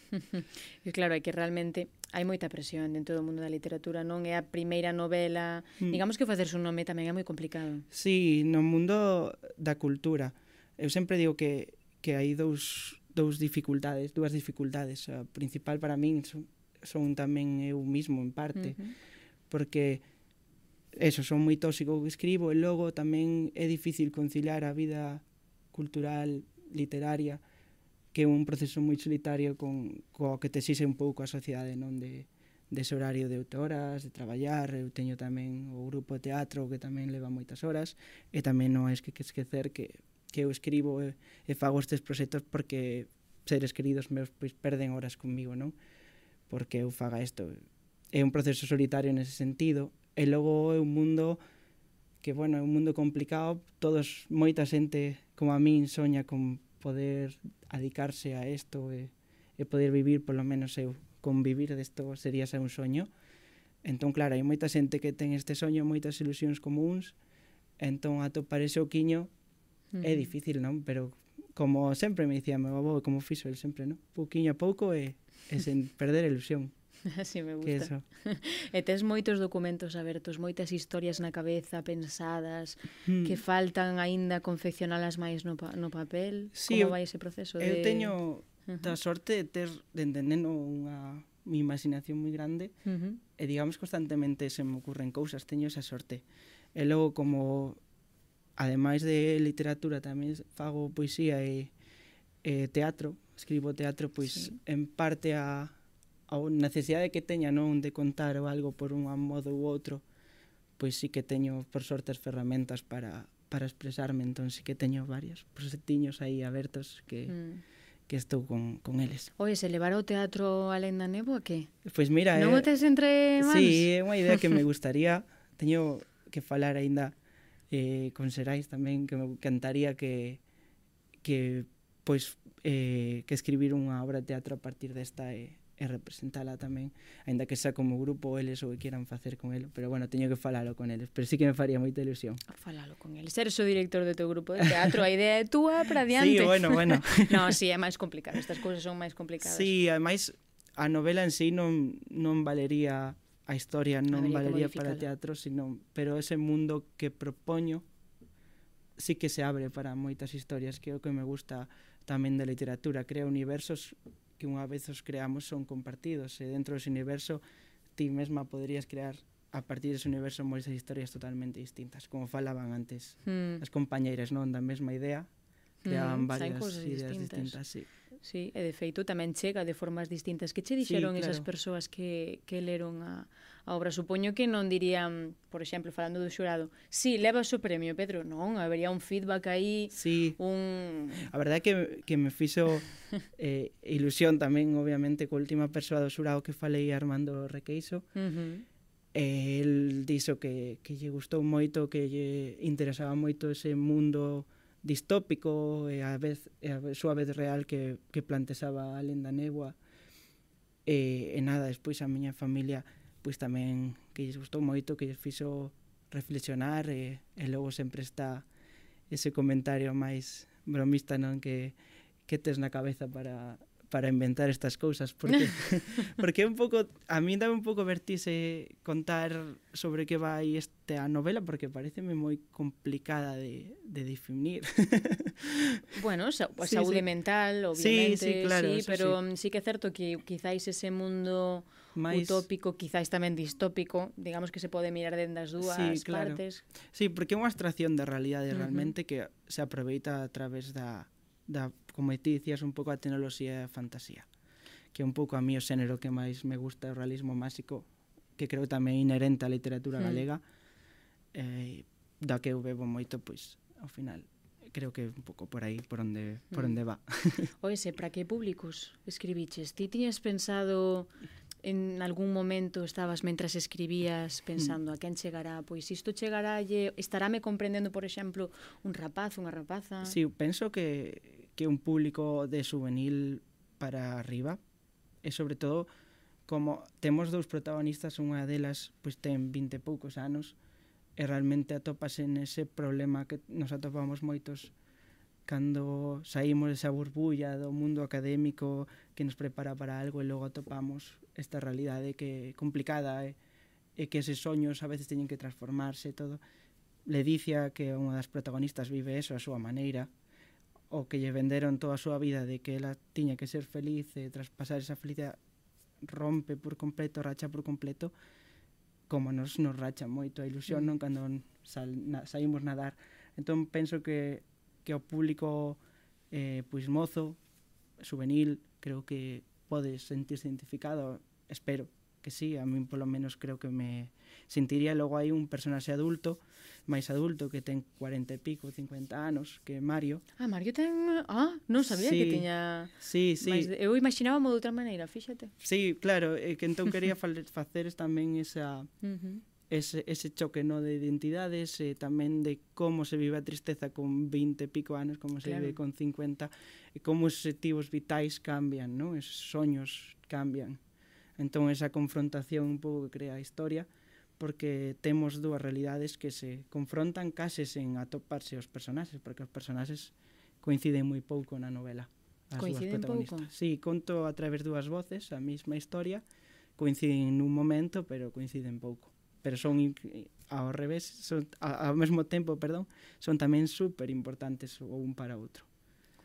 e claro, é que realmente hai moita presión dentro do mundo da literatura, non é a primeira novela, mm. digamos que facerse un nome tamén é moi complicado. Sí, no mundo da cultura. Eu sempre digo que que hai dous, dous dificultades, dúas dificultades. A principal para min son, son tamén eu mismo, en parte, uh -huh. porque eso, son moi tóxico que escribo e logo tamén é difícil conciliar a vida cultural, literaria, que é un proceso moi solitario con, co que te xixe un pouco a sociedade, non de dese horario de 8 horas, de traballar, eu teño tamén o grupo de teatro que tamén leva moitas horas, e tamén non hai que esquecer que que eu escribo e, e fago estes proxectos porque seres queridos meus pois perden horas comigo, non? Porque eu faga isto. É un proceso solitario nese sentido e logo é un mundo que, bueno, é un mundo complicado. Todos, moita xente como a min soña con poder adicarse a isto e, e poder vivir, polo menos eu, convivir desto sería xa un soño. Entón, claro, hai moita xente que ten este soño, moitas ilusións comuns, entón atopar ese oquiño É difícil, non? Pero como sempre me dicía meu avó, como fixo el sempre, non? Pouquiño a pouco e, e sen [laughs] perder a ilusión. Así me gusta. Que eso. [laughs] E tes moitos documentos abertos, moitas historias na cabeza pensadas mm. que faltan aínda confeccionalas máis no, pa no papel. Sí, Como vai ese proceso? Eu de... teño uh -huh. da sorte de ter dende neno unha mi imaginación moi grande uh -huh. e digamos constantemente se me ocurren cousas, teño esa sorte. E logo como ademais de literatura tamén fago poesía e, e teatro, escribo teatro pois sí. en parte a a necesidade que teña non de contar ou algo por un modo ou outro, pois sí que teño por sorte as ferramentas para para expresarme, entón sí que teño varios proxectiños aí abertos que mm que estou con, con eles. Oye, se levar o teatro a lenda nebo a que? Pois mira... Non eh, o tes entre mans? Sí, é unha idea que me [laughs] gustaría. Teño que falar aínda eh, con Xerais tamén, que me encantaría que, que pois eh, que escribir unha obra de teatro a partir desta e, e representala tamén, aínda que xa como grupo eles ou que quieran facer con elo, pero bueno, teño que falalo con eles, pero sí que me faría moita ilusión. Falalo con eles. Eres o director do teu grupo de teatro, a idea é túa para diante. Sí, bueno, bueno. [laughs] no, sí, é máis complicado, estas cousas son máis complicadas. Sí, ademais a novela en sí non, non valería a historia non Habría valería para teatro, sino, pero ese mundo que propoño sí que se abre para moitas historias, que é o que me gusta tamén da literatura, crea universos que unha vez os creamos son compartidos, e dentro dese universo ti mesma poderías crear a partir dese universo moitas historias totalmente distintas, como falaban antes mm. as compañeiras, non? Da mesma idea, hmm, creaban mm, varias ideas distintas, distintas sí. Sí, e de feito tamén chega de formas distintas. Que che dixeron sí, claro. esas persoas que, que leron a, a obra? Supoño que non dirían, por exemplo, falando do xurado, sí, levas o premio, Pedro. Non, habería un feedback aí, sí. un... A verdade é que, que me fixo [laughs] eh, ilusión tamén, obviamente, co última persoa do xurado que falei Armando Requeixo, Uh eh, -huh. E el dixo que, que lle gustou moito, que lle interesaba moito ese mundo distópico e a vez e a súa vez real que, que plantexaba a lenda negua e, e nada, despois a miña familia pois tamén que lles gustou moito que lles fixo reflexionar e, e logo sempre está ese comentario máis bromista non que, que tes na cabeza para para inventar estas cousas porque [laughs] [laughs] porque é un pouco a mí dame un pouco vertise contar sobre que vai esta novela porque pareceme moi complicada de, de definir. [laughs] bueno, sa sí, saúde sí. mental, obviamente, sí, sí, claro, sí pero sí. sí que é certo que quizáis ese mundo Mais... utópico, quizáis tamén distópico, digamos que se pode mirar dende as dúas sí, claro. partes. Sí, porque é unha abstracción da realidade uh -huh. realmente que se aproveita a través da da como ti dicías un pouco a tecnoloxía e a fantasía que é un pouco a mí o xénero que máis me gusta o realismo máxico que creo tamén inherente á literatura mm. galega eh, da que eu bebo moito pois ao final creo que un pouco por aí por onde por mm. onde va. [laughs] Oese, para que públicos escribiches? Ti tiñas pensado en algún momento estabas mentras escribías pensando a quen chegará, pois isto chegaralle, estaráme comprendendo, por exemplo, un rapaz, unha rapaza? Si, sí, penso que que un público de juvenil para arriba e sobre todo como temos dous protagonistas, unha delas pois ten 20 e poucos anos e realmente atopase nese problema que nos atopamos moitos cando saímos desa burbulla do mundo académico que nos prepara para algo e logo atopamos esta realidade que é complicada e, e que eses soños a veces teñen que transformarse e todo. Ledicia, que é unha das protagonistas, vive eso a súa maneira, o que lle venderon toda a súa vida de que ela tiña que ser feliz e tras pasar esa felicidade rompe por completo, racha por completo, como nos nos racha moito. A ilusión, mm. non cando sal, na, saímos nadar. Entón penso que que o público eh, pois mozo, juvenil, creo que pode sentirse identificado, espero, que sí, a min polo menos creo que me sentiría logo hai un personaxe adulto, máis adulto que ten 40 e pico, 50 anos, que é Mario. Ah, Mario ten, ah, non sabía sí, que tiña. Sí, sí. Mais, eu imaginaba de outra maneira, fíxate. Sí, claro, eh, que entón quería facer [laughs] tamén esa uh -huh. Ese, ese choque no de identidades eh, e tamén de como se vive a tristeza con 20 e pico anos, como se claro. vive con 50 e como os objetivos vitais cambian, non? Esos soños cambian Entón esa confrontación un pouco que crea a historia porque temos dúas realidades que se confrontan case sen atoparse os personaxes, porque os personaxes coinciden moi pouco na novela. As coinciden protagonistas. pouco? Sí, conto a través dúas voces a mesma historia, coinciden nun momento, pero coinciden pouco. Pero son ao revés, son, a, ao mesmo tempo, perdón, son tamén super importantes o un para outro.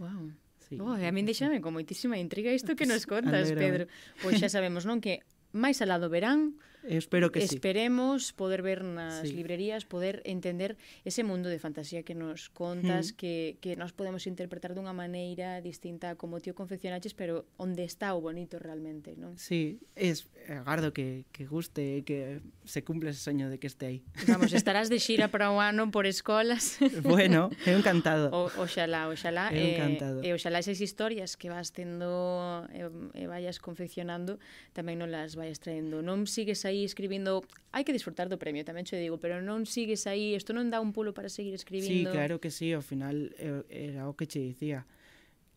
Wow. Sí. Oh, a min deixame con moitísima intriga isto que nos contas, Pedro. Pois xa sabemos, non, que máis alá do verán, Espero que Esperemos sí. poder ver nas sí. librerías, poder entender ese mundo de fantasía que nos contas, mm. que, que nos podemos interpretar dunha maneira distinta como tío confeccionaches, pero onde está o bonito realmente, non? Sí, es agardo que, que guste, que se cumpla ese soño de que este aí. Vamos, [laughs] estarás de xira para o ano por escolas. Bueno, é encantado. O, oxalá, oxalá. É encantado. Eh, e, e oxalá esas historias que vas tendo e, e vayas confeccionando tamén non las vayas traendo. Non sigues aí escribindo, hai que disfrutar do premio, tamén che digo, pero non sigues aí, isto non dá un pulo para seguir escribindo. Sí, claro que sí, ao final eh, era o que che dicía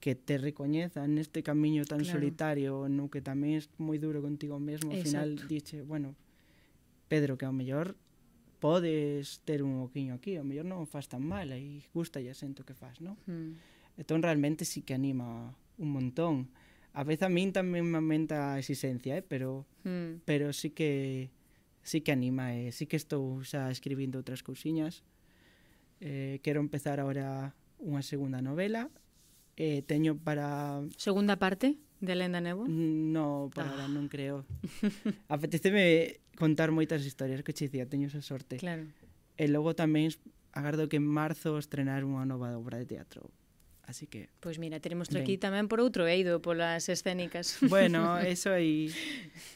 que te recoñezan neste camiño tan claro. solitario, no que tamén é moi duro contigo mesmo, ao final dixe, bueno, Pedro, que ao mellor podes ter un oquiño aquí, ao mellor non faz tan mal, e gusta e asento que faz, non? Mm. Entón realmente sí que anima un montón. A vez a min tamén me aumenta a exigencia, eh? pero mm. pero sí que sí que anima, eh? sí que estou xa escribindo outras cousiñas. Eh, quero empezar agora unha segunda novela. Eh, teño para... Segunda parte? De Lenda Nebo? Mm, no, por ah. ahora non creo. [laughs] Apetéceme contar moitas historias que che dicía, teño esa sorte. Claro. E logo tamén agardo que en marzo estrenar unha nova obra de teatro Así que... Pois mira, teremos aquí tamén por outro eido polas escénicas. [laughs] Bueno, [laughs] eso aí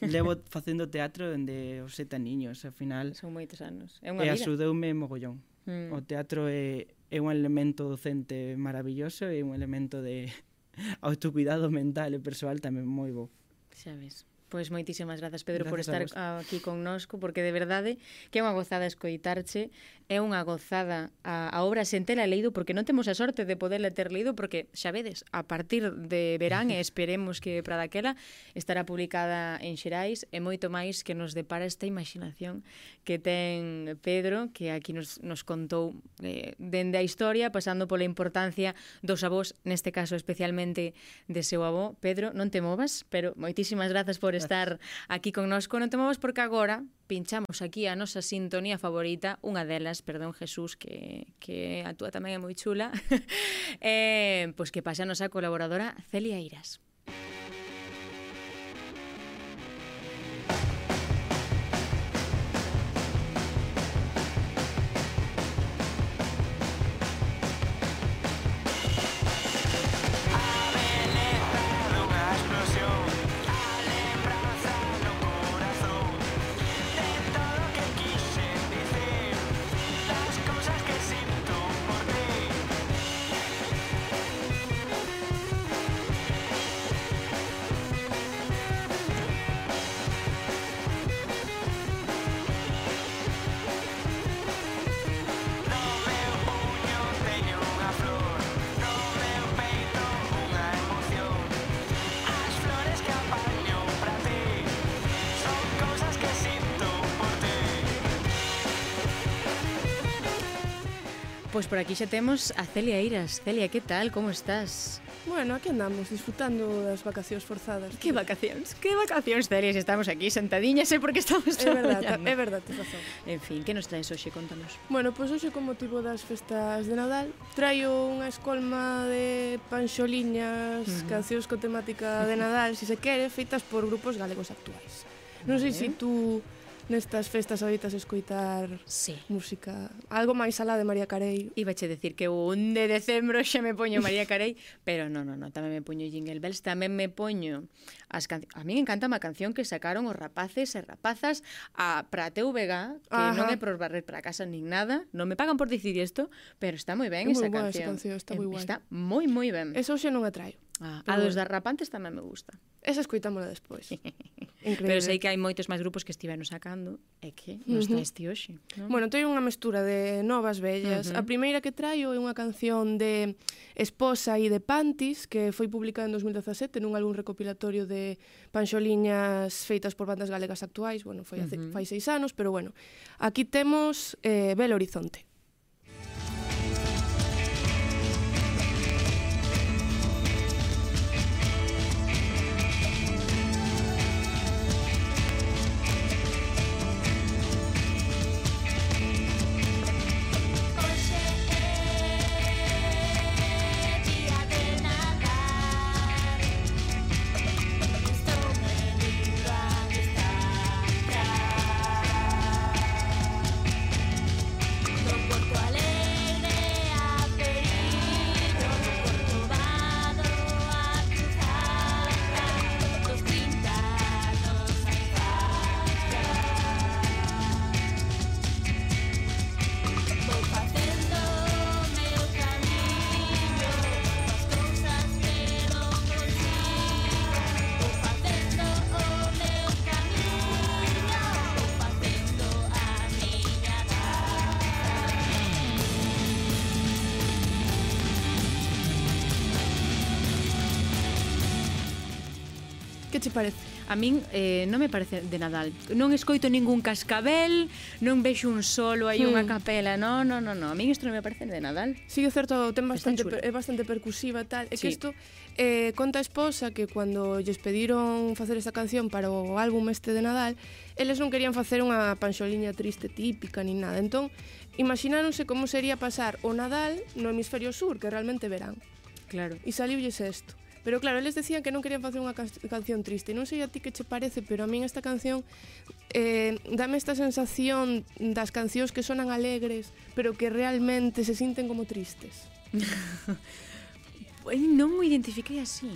levo facendo teatro dende os sete niños, ao final. Son moitos anos. É unha e vida. E axudeume mogollón. Mm. O teatro é, é un elemento docente maravilloso e un elemento de [laughs] autocuidado mental e persoal tamén moi bo. Xa ves. Pois moitísimas grazas, Pedro, gracias por estar aquí connosco, porque de verdade que é unha gozada escoitarche É unha gozada a, a obra sen tela leído porque non temos a sorte de poderla ter leído porque, xa vedes, a partir de verán e [laughs] esperemos que para daquela estará publicada en Xerais e moito máis que nos depara esta imaginación que ten Pedro que aquí nos, nos contou eh, dende a historia pasando pola importancia dos avós, neste caso especialmente de seu avó. Pedro, non te movas, pero moitísimas grazas por estar aquí connosco. Non te movas porque agora pinchamos aquí a nosa sintonía favorita, unha delas, perdón Jesús, que, que a túa tamén é moi chula, [laughs] eh, pois que pasa a nosa colaboradora Celia Iras. Pois por aquí xa temos a Celia Eiras. Celia, que tal? Como estás? Bueno, aquí andamos, disfrutando das vacacións forzadas. Que vacacións? Que vacacións, Celia, se estamos aquí sentadiñas é porque estamos É verdade, é verdade, tens razón. En fin, que nos traes hoxe? Contanos. Bueno, pois hoxe, con motivo das festas de Nadal, traio unha escolma de panxoliñas, uh -huh. cancións con temática de [laughs] Nadal, se si se quere, feitas por grupos galegos actuais. Non sei se si tú nestas festas oitas escoitar sí. música, algo máis alá de María Carey. Iba che decir que o 1 de decembro xa me poño María Carey, pero non, non, non, tamén me poño Jingle Bells, tamén me poño as cancións. A min encanta má canción que sacaron os rapaces e rapazas a para TVG, que Ajá. non é por barrer para casa nin nada, non me pagan por dicir isto, pero está moi ben é esa, canción. esa canción. Está moi guai. Está moi moi ben. Eso xa non a traio. Ah, Pero, a dos das rapantes tamén me gusta. Esa escuitámola despois. [laughs] Pero sei que hai moitos máis grupos que estiveron sacando e que nos uh -huh. traeste hoxe. ¿no? Bueno, teño unha mestura de novas bellas. Uh -huh. A primeira que traio é unha canción de Esposa e de Pantis que foi publicada en 2017 nun álbum recopilatorio de panxoliñas feitas por bandas galegas actuais. Bueno, foi hace, uh -huh. fai seis anos, pero bueno. Aquí temos eh, Belo Horizonte. parece a min eh, non me parece de Nadal. Non escoito ningún cascabel, non vexo un solo aí hmm. unha capela, non, non, non, non. A min isto non me parece de Nadal. Sí, é certo, ten bastante per, é bastante percusiva tal. É sí. que isto eh, conta a esposa que cando lles pediron facer esta canción para o álbum este de Nadal, eles non querían facer unha panxoliña triste típica ni nada. Entón, imagináronse como sería pasar o Nadal no hemisferio sur, que realmente verán. Claro. E saliulles isto. Pero claro, eles decían que non querían facer unha can canción triste. Non sei a ti que che parece, pero a min esta canción eh, dame esta sensación das cancións que sonan alegres, pero que realmente se sinten como tristes. [laughs] pois non o identifiquei así.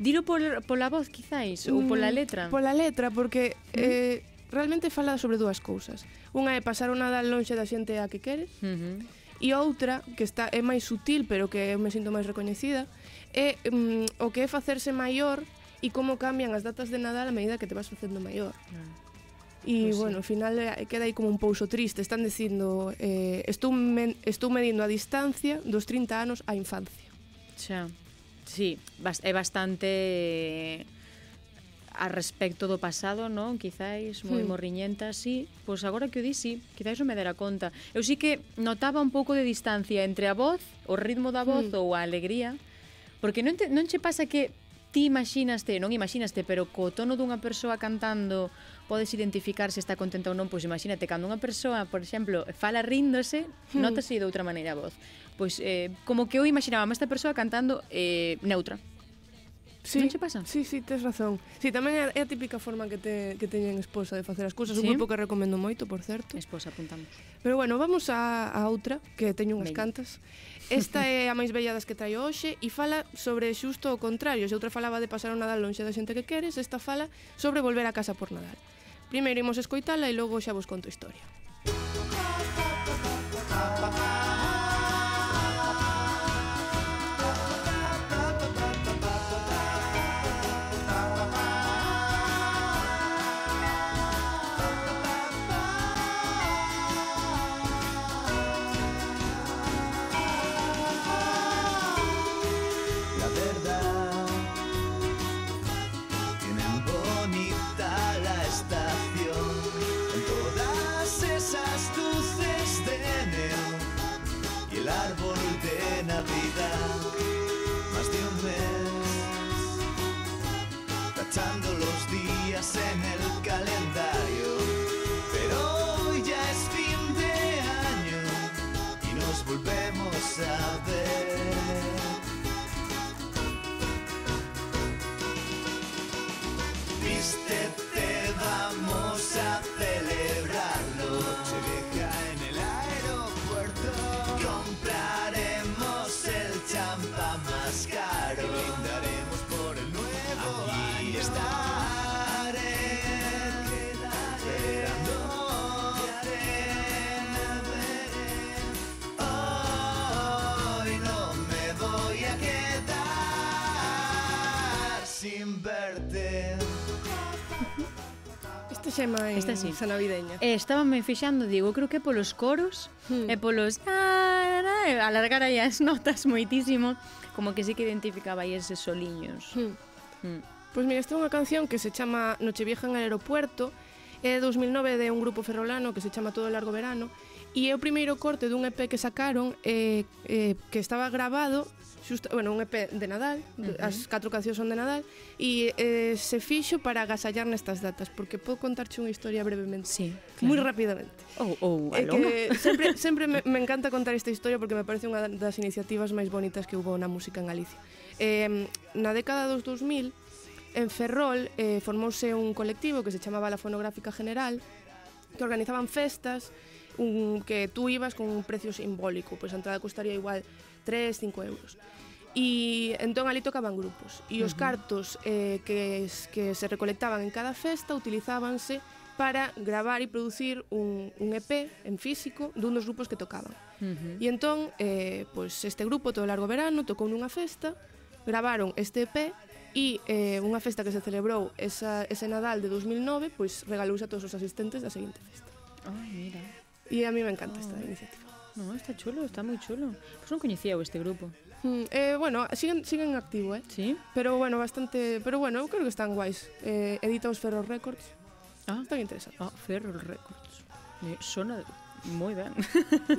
Dilo por, pola voz, quizáis, ou pola mm, letra. Pola letra, porque eh, realmente fala sobre dúas cousas. Unha é pasar o Nadal lonxe da xente a que queres, uh -huh. e outra, que está é máis sutil, pero que eu me sinto máis recoñecida, é mm, o que é facerse maior e como cambian as datas de Nadal a medida que te vas facendo maior. Ah. E, pois pues bueno, ao final eh, queda aí como un pouso triste. Están dicindo, eh, estou, men, estou medindo a distancia dos 30 anos á infancia. Xa, sí, bas, é bastante eh, a respecto do pasado, non? Quizáis moi hmm. morriñenta, sí. Pois agora que o di, sí, quizáis non me dera conta. Eu sí que notaba un pouco de distancia entre a voz, o ritmo da voz hmm. ou a alegría, Porque non, te, non che pasa que ti imaginaste, non imaginaste, pero co tono dunha persoa cantando podes identificar se está contenta ou non, pois imagínate, cando unha persoa, por exemplo, fala ríndose, hmm. notase de outra maneira a voz. Pois eh, como que eu imaginaba esta persoa cantando eh, neutra. Sí, non che pasa? Sí, sí, tes razón. Sí, tamén é, é a típica forma que, te, que teñen Esposa de facer as cousas, sí? un grupo que recomendo moito, por certo. Esposa, apuntamos. Pero bueno, vamos a, a outra, que teño unhas Venga. cantas. Esta é a máis bella das que traio hoxe e fala sobre xusto o contrario. Se outra falaba de pasar o Nadal lonxe da xente que queres, esta fala sobre volver a casa por Nadal. Primeiro imos escoitala e logo xa vos conto a historia. verte. [laughs] Esta xa é máis Esta sí. navideña. E eh, estábame fixando, digo, creo que polos coros hmm. e polos alargar aí as [laughs] notas moitísimo, como que sí que identificaba aí eses soliños. Hmm. Hmm. Pois pues mira, esta é unha canción que se chama Nochevieja en el aeropuerto, é de 2009 de un grupo ferrolano que se chama Todo o largo verano, e é o primeiro corte dun EP que sacaron eh, eh, que estaba grabado xusta, bueno, un EP de Nadal, uh -huh. as catro cancións son de Nadal, e eh, se fixo para agasallar nestas datas, porque podo contarche unha historia brevemente, sí, claro. moi rapidamente. Ou oh, oh, eh, que sempre sempre me, me encanta contar esta historia porque me parece unha das iniciativas máis bonitas que houve na música en Galicia. Eh, na década dos 2000, en Ferrol eh, formouse un colectivo que se chamaba la Fonográfica General, que organizaban festas un, que tú ibas con un precio simbólico, pois pues a entrada costaría igual 3, 5 euros. E entón ali tocaban grupos e os cartos eh, que, que se recolectaban en cada festa utilizábanse para gravar e producir un, un EP en físico dun dos grupos que tocaban. Uh -huh. E entón, eh, pois este grupo todo o largo verano tocou nunha festa, gravaron este EP e eh, unha festa que se celebrou esa, ese Nadal de 2009, pois regalouse a todos os asistentes da seguinte festa. Oh, mira. E a mí me encanta oh. esta iniciativa. No, está chulo, está moi chulo. Pois non coñecía este grupo. Mm, eh, bueno, siguen, siguen activo, eh? Sí. Pero bueno, bastante... Pero bueno, eu creo que están guais. Eh, edita os Ferro Records. Ah. Están interesantes. Ah, Ferro Records. Me sona moi ben.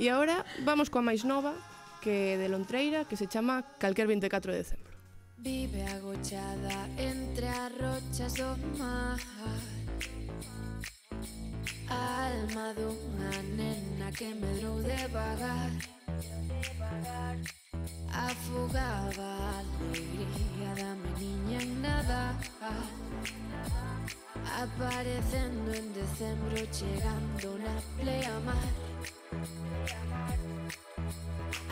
E agora vamos coa máis nova, que de Lontreira, que se chama Calquer 24 de decembro. Vive agochada entre as rochas do mar Alma de una nena que me dio de vagar. Afogaba alegría, dame niña en nada. Apareciendo en diciembre, llegando la pleamar.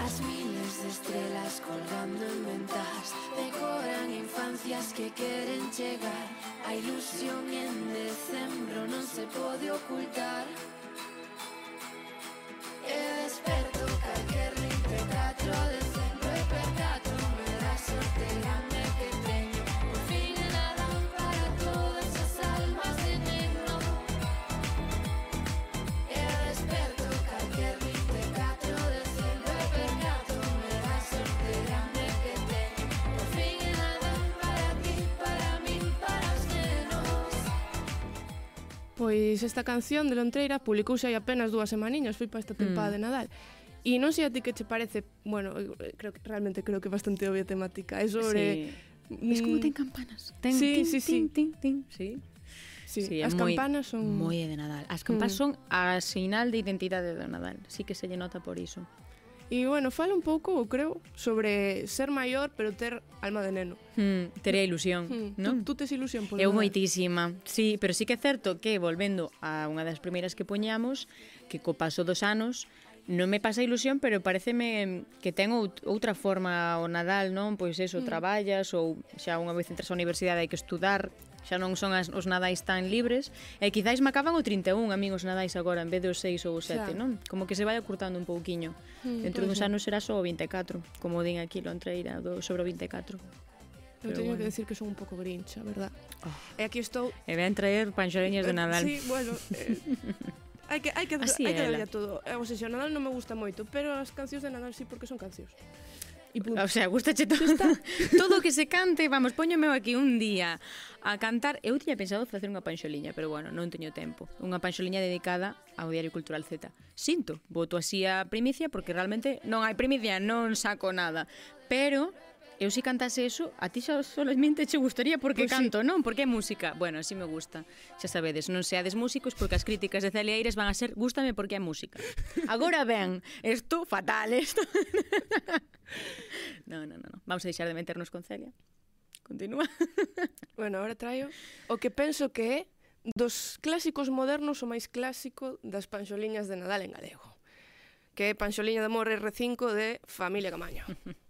Asmina. Estrellas colgando en ventajas decoran infancias que quieren llegar. A ilusión en decembro no se puede ocultar. Pois esta canción de Lontreira publicouse hai apenas dúas semaniñas, foi para esta tempada mm. de Nadal. E non sei a ti que che parece, bueno, eh, creo que realmente creo que é bastante obvia temática, é sobre sí. mm, Es como ten campanas. Ten, sí, tin, sí, tin, sí. tin, tin, sí. Sí, sí, as moi, campanas son moi de Nadal. As campanas mm. son a sinal de identidade do Nadal, sí que se lle nota por iso. E, bueno, fala un pouco, eu creo, sobre ser maior pero ter alma de neno. Hmm, ter a ilusión, hmm. non? Tú, tú tes ilusión, polo Eu moitísima, sí, pero sí que é certo que, volvendo a unha das primeiras que poñamos, que co paso dos anos, non me pasa ilusión, pero pareceme que ten outra forma o Nadal, non? Pois eso, mm. traballas ou xa unha vez entras á universidade hai que estudar, xa non son as, os nadais tan libres, e quizáis me acaban o 31 a min os nadais agora en vez dos 6 ou 7, non? Como que se vai acurtando un pouquiño. Mm, pois Dentro duns anos será só o 24, como din aquí lo entreira do sobre o 24. Eu teño bueno. que decir que son un pouco grincha, verdad? Oh. E aquí estou... E ven traer panxoreñas de eh, Nadal. Sí, bueno... Eh, [laughs] hai que, hai que, Así hai que darlle todo. Eh, o sea, o Nadal non me gusta moito, pero as cancións de Nadal sí porque son cancións. E punto. O sea, gustache todo. Está. [laughs] todo que se cante, vamos, póñome aquí un día a cantar. Eu tiña pensado facer unha panxoliña, pero bueno, non teño tempo. Unha panxoliña dedicada ao Diario Cultural Z. Sinto, voto así a primicia porque realmente non hai primicia, non saco nada. Pero eu si cantase eso, a ti xa solamente che gustaría porque pues pois canto, sí. non? Porque é música. Bueno, si me gusta. Xa sabedes, non seades músicos porque as críticas de Celia Eires van a ser gústame porque é música. Agora ben, isto fatal, isto. non, [laughs] non, non. No. Vamos a deixar de meternos con Celia. Continúa. [laughs] bueno, agora traio o que penso que é dos clásicos modernos o máis clásico das panxoliñas de Nadal en galego que é Panxoliña de Amor R5 de Familia Camaño. [laughs]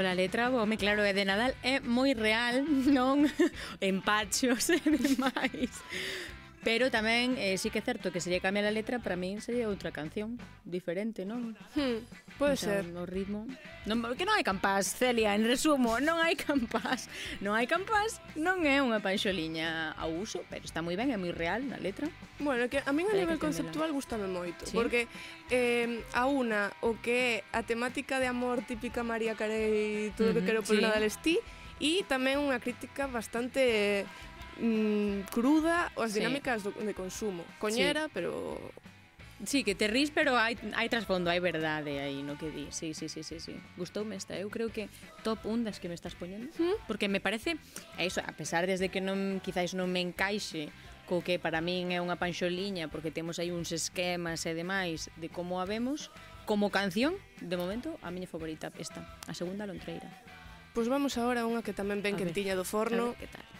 pola letra, home, claro, é de Nadal, é moi real, non? [laughs] Empachos e demais. Pero tamén, eh, sí que é certo que se lle cambia a letra, para min sería outra canción diferente, non? Hmm, pode entón, ser. O ritmo... Non, que non hai campás, Celia, en resumo, non hai campás. Non hai campás, non é unha panxoliña ao uso, pero está moi ben, é moi real na letra. Bueno, que a min a nivel conceptual gustame moito, ¿Sí? porque eh, a una o que é a temática de amor típica María Carey, todo uh -huh, que quero por sí. nada lestí, e tamén unha crítica bastante mm, cruda as dinámicas sí. do, de consumo. Coñera, sí. pero Sí, que te rís, pero hai, hai trasfondo, hai verdade aí no que di. Sí, sí, sí, sí, sí. Gustoume esta. Eu creo que top 1 das que me estás poñendo. ¿Mm? Porque me parece, é iso, a pesar desde que non, quizáis non me encaixe co que para min é unha panxoliña porque temos aí uns esquemas e demais de como a vemos, como canción, de momento, a miña favorita esta, a segunda Lontreira. Pois pues vamos agora a unha que tamén ven quentiña do forno. A ver, que tal?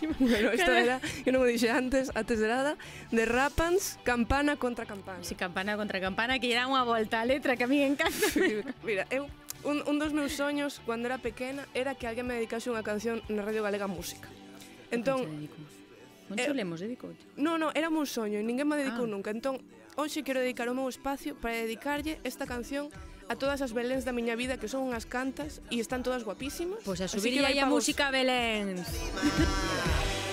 buenísima. [laughs] Bueno, esta era, eu non o dixe antes, antes de nada, de Rapans, Campana contra Campana. Si, sí, Campana contra Campana, que era unha volta a letra que a mí me encanta. Sí, [laughs] mira, eu un, un dos meus soños cando era pequena era que alguén me dedicase unha canción na Radio Galega Música. Entón, Moncho eh, lemos dedicou? Non, non, era un soño e ninguén me dedicou ah. nunca. Entón, hoxe quero dedicar o meu espacio para dedicarlle esta canción a todas as Beléns da miña vida que son unhas cantas e están todas guapísimas. Pois pues a subiría aí a música Beléns. [laughs]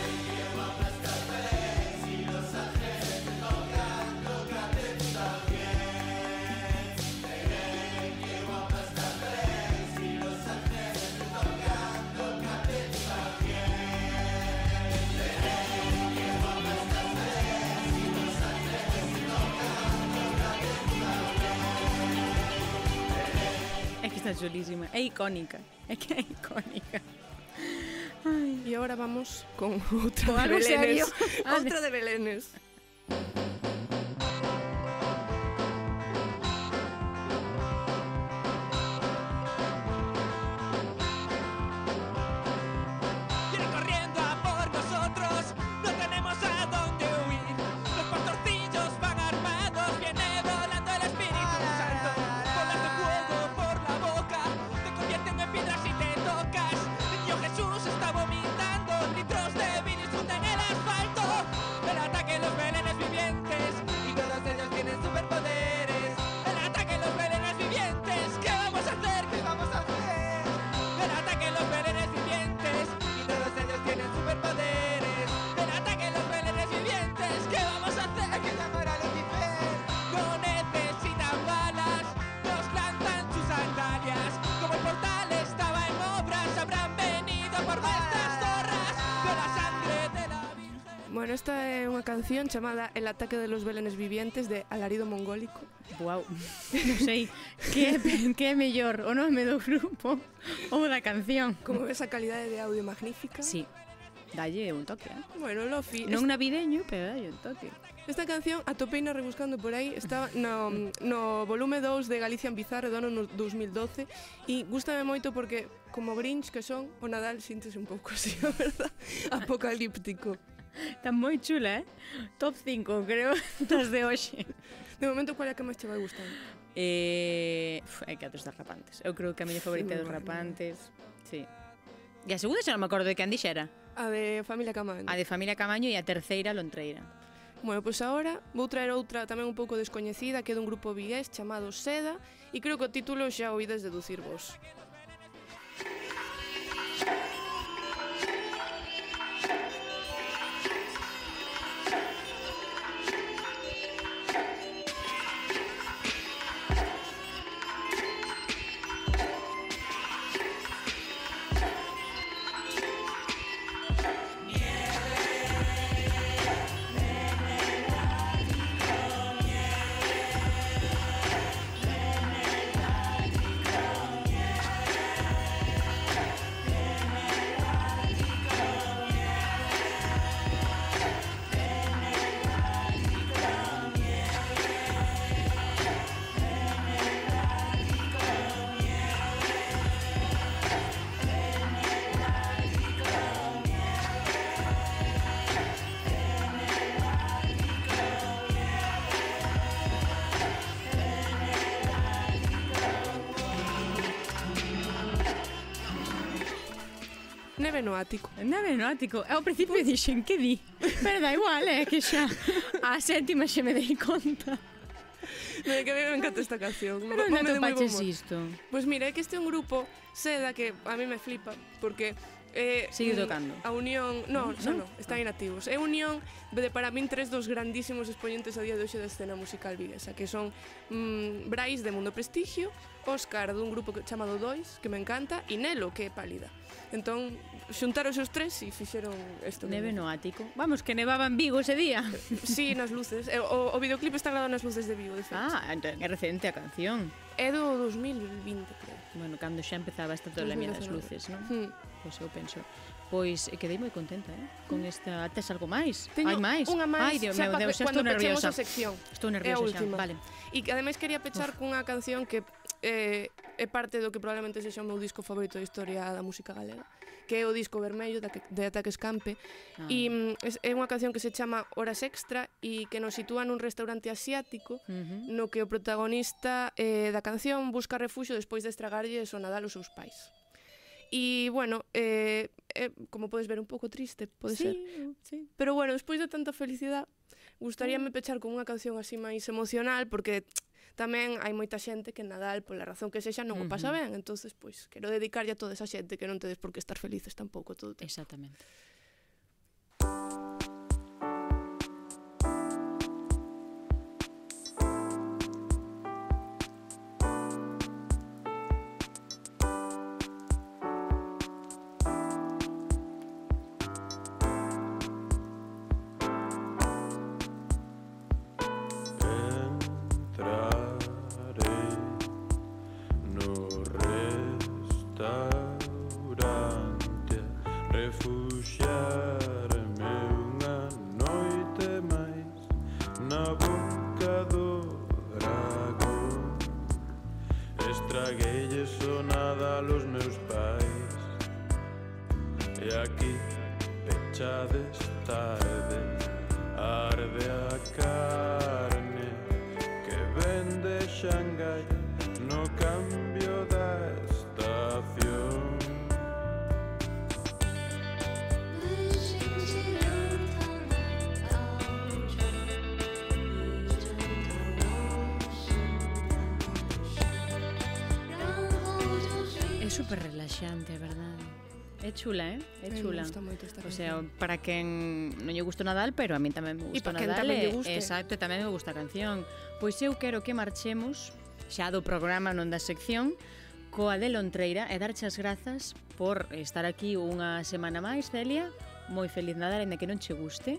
esa es chulísima, es icónica, [laughs] es que es icónica. Ay. Y ahora vamos con otra de Belenes. Serio? [laughs] otra de ah, Belenes. Bueno, esta é unha canción chamada El ataque de los belenes vivientes de Alarido Mongólico. Wow. [laughs] non sei que que é mellor o nome do grupo [laughs] ou da canción. Como ves a calidade de audio magnífica? Sí. Dalle un toque, eh? Bueno, Lofi... Non navideño, pero dalle un toque. Esta canción, a topeina rebuscando por aí, está no, no volume 2 de Galicia en Bizarre do ano 2012 e gustame moito porque, como grinch que son, o Nadal síntese un pouco [laughs] así, a verdad, apocalíptico. Está moi chula, eh? Top 5, creo, [laughs] das de hoxe. De momento, qual é a que máis te vai gustando? Eh, uf, é que a dos das rapantes. Eu creo que a miña favorita é dos rapantes. Sí. E a segunda xa non me acordo de que andixera. A de Familia Camaño. A de Familia Camaño e a terceira Lontreira. Bueno, pois pues agora vou traer outra tamén un pouco descoñecida que é dun grupo vigués chamado Seda e creo que o título xa o ides deducir vos. no ático. Neve no ático. Ao principio dixen que di. Pero da igual, é eh, que xa a sétima xe me dei conta. No, que a mí me encanta esta canción. Pero non atopaches isto. Pois pues mira, é que este é un grupo seda que a mí me flipa, porque Eh, Sigue tocando. A Unión, no, xa no, no, están inactivos. É Unión de para min tres dos grandísimos exponentes a día de hoxe da escena musical viguesa, que son mm, Brais de Mundo Prestigio, Óscar dun grupo chamado Dois, que me encanta, e Nelo, que é pálida. Entón, xuntaron os tres e fixeron isto. Neve no ático. Vamos, que nevaba en Vigo ese día. Eh, sí, [laughs] nas luces. Eh, o, o videoclip está grabado nas luces de Vigo, de feito. Ah, entón, é recente a canción. É do 2020, creo. Bueno, cando xa empezaba esta tolemia das luces, non? Mm. Pois eu penso. Pois quedei moi contenta, eh? Con hmm. esta... Tes algo máis? Teño Hai máis? unha máis. Ai, Dios xa, meu Deus, xa estou nerviosa. a sección. Estou nerviosa xa, vale. E ademais quería pechar cunha canción que eh, é parte do que probablemente sexa o meu disco favorito da historia da música galega, que é o disco vermello da que, de Ataques Campe Ah. E mm, é unha canción que se chama Horas Extra e que nos sitúa nun restaurante asiático uh -huh. no que o protagonista eh, da canción busca refuxo despois de estragarlle o Nadal aos seus pais. E, bueno, eh, eh, como podes ver, un pouco triste, pode sí, ser. Sí. Pero, bueno, despois de tanta felicidade, gustaríame pechar con unha canción así máis emocional, porque tamén hai moita xente que Nadal, pola razón que sexa, non o pasa ben. entonces pois, quero dedicarlle a toda esa xente que non tedes por que estar felices tampouco todo o tempo. Exactamente. chula, eh? É chula. Me gusta moito esta canción. O sea, para quen non lle gusta Nadal, pero a mí tamén me gusta Nadal. E para quen tamén lle eh. guste. Exacto, tamén me gusta a canción. Pois eu quero que marchemos xa do programa non da sección coa de Lontreira e darche as grazas por estar aquí unha semana máis, Celia. Moi feliz Nadal, ainda que non che guste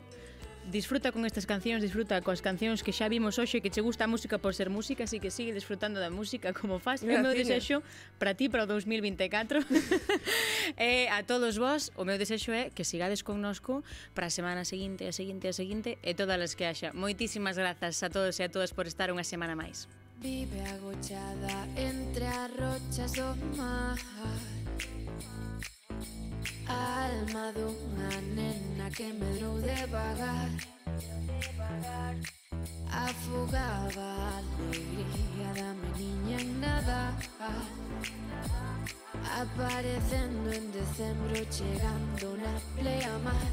disfruta con estas cancións, disfruta coas cancións que xa vimos hoxe que che gusta a música por ser música, así que sigue disfrutando da música como faz. É o meu desexo para ti para o 2024. [laughs] e a todos vós, o meu desexo é que sigades connosco para a semana seguinte, a seguinte, a seguinte e todas as que haxa. Moitísimas grazas a todos e a todas por estar unha semana máis. Vive agochada entre as rochas do mar Alma de una nena que me dio de vagar. Afogaba alegría, dame niña en nada. Apareciendo en diciembre, llegando una pleamar.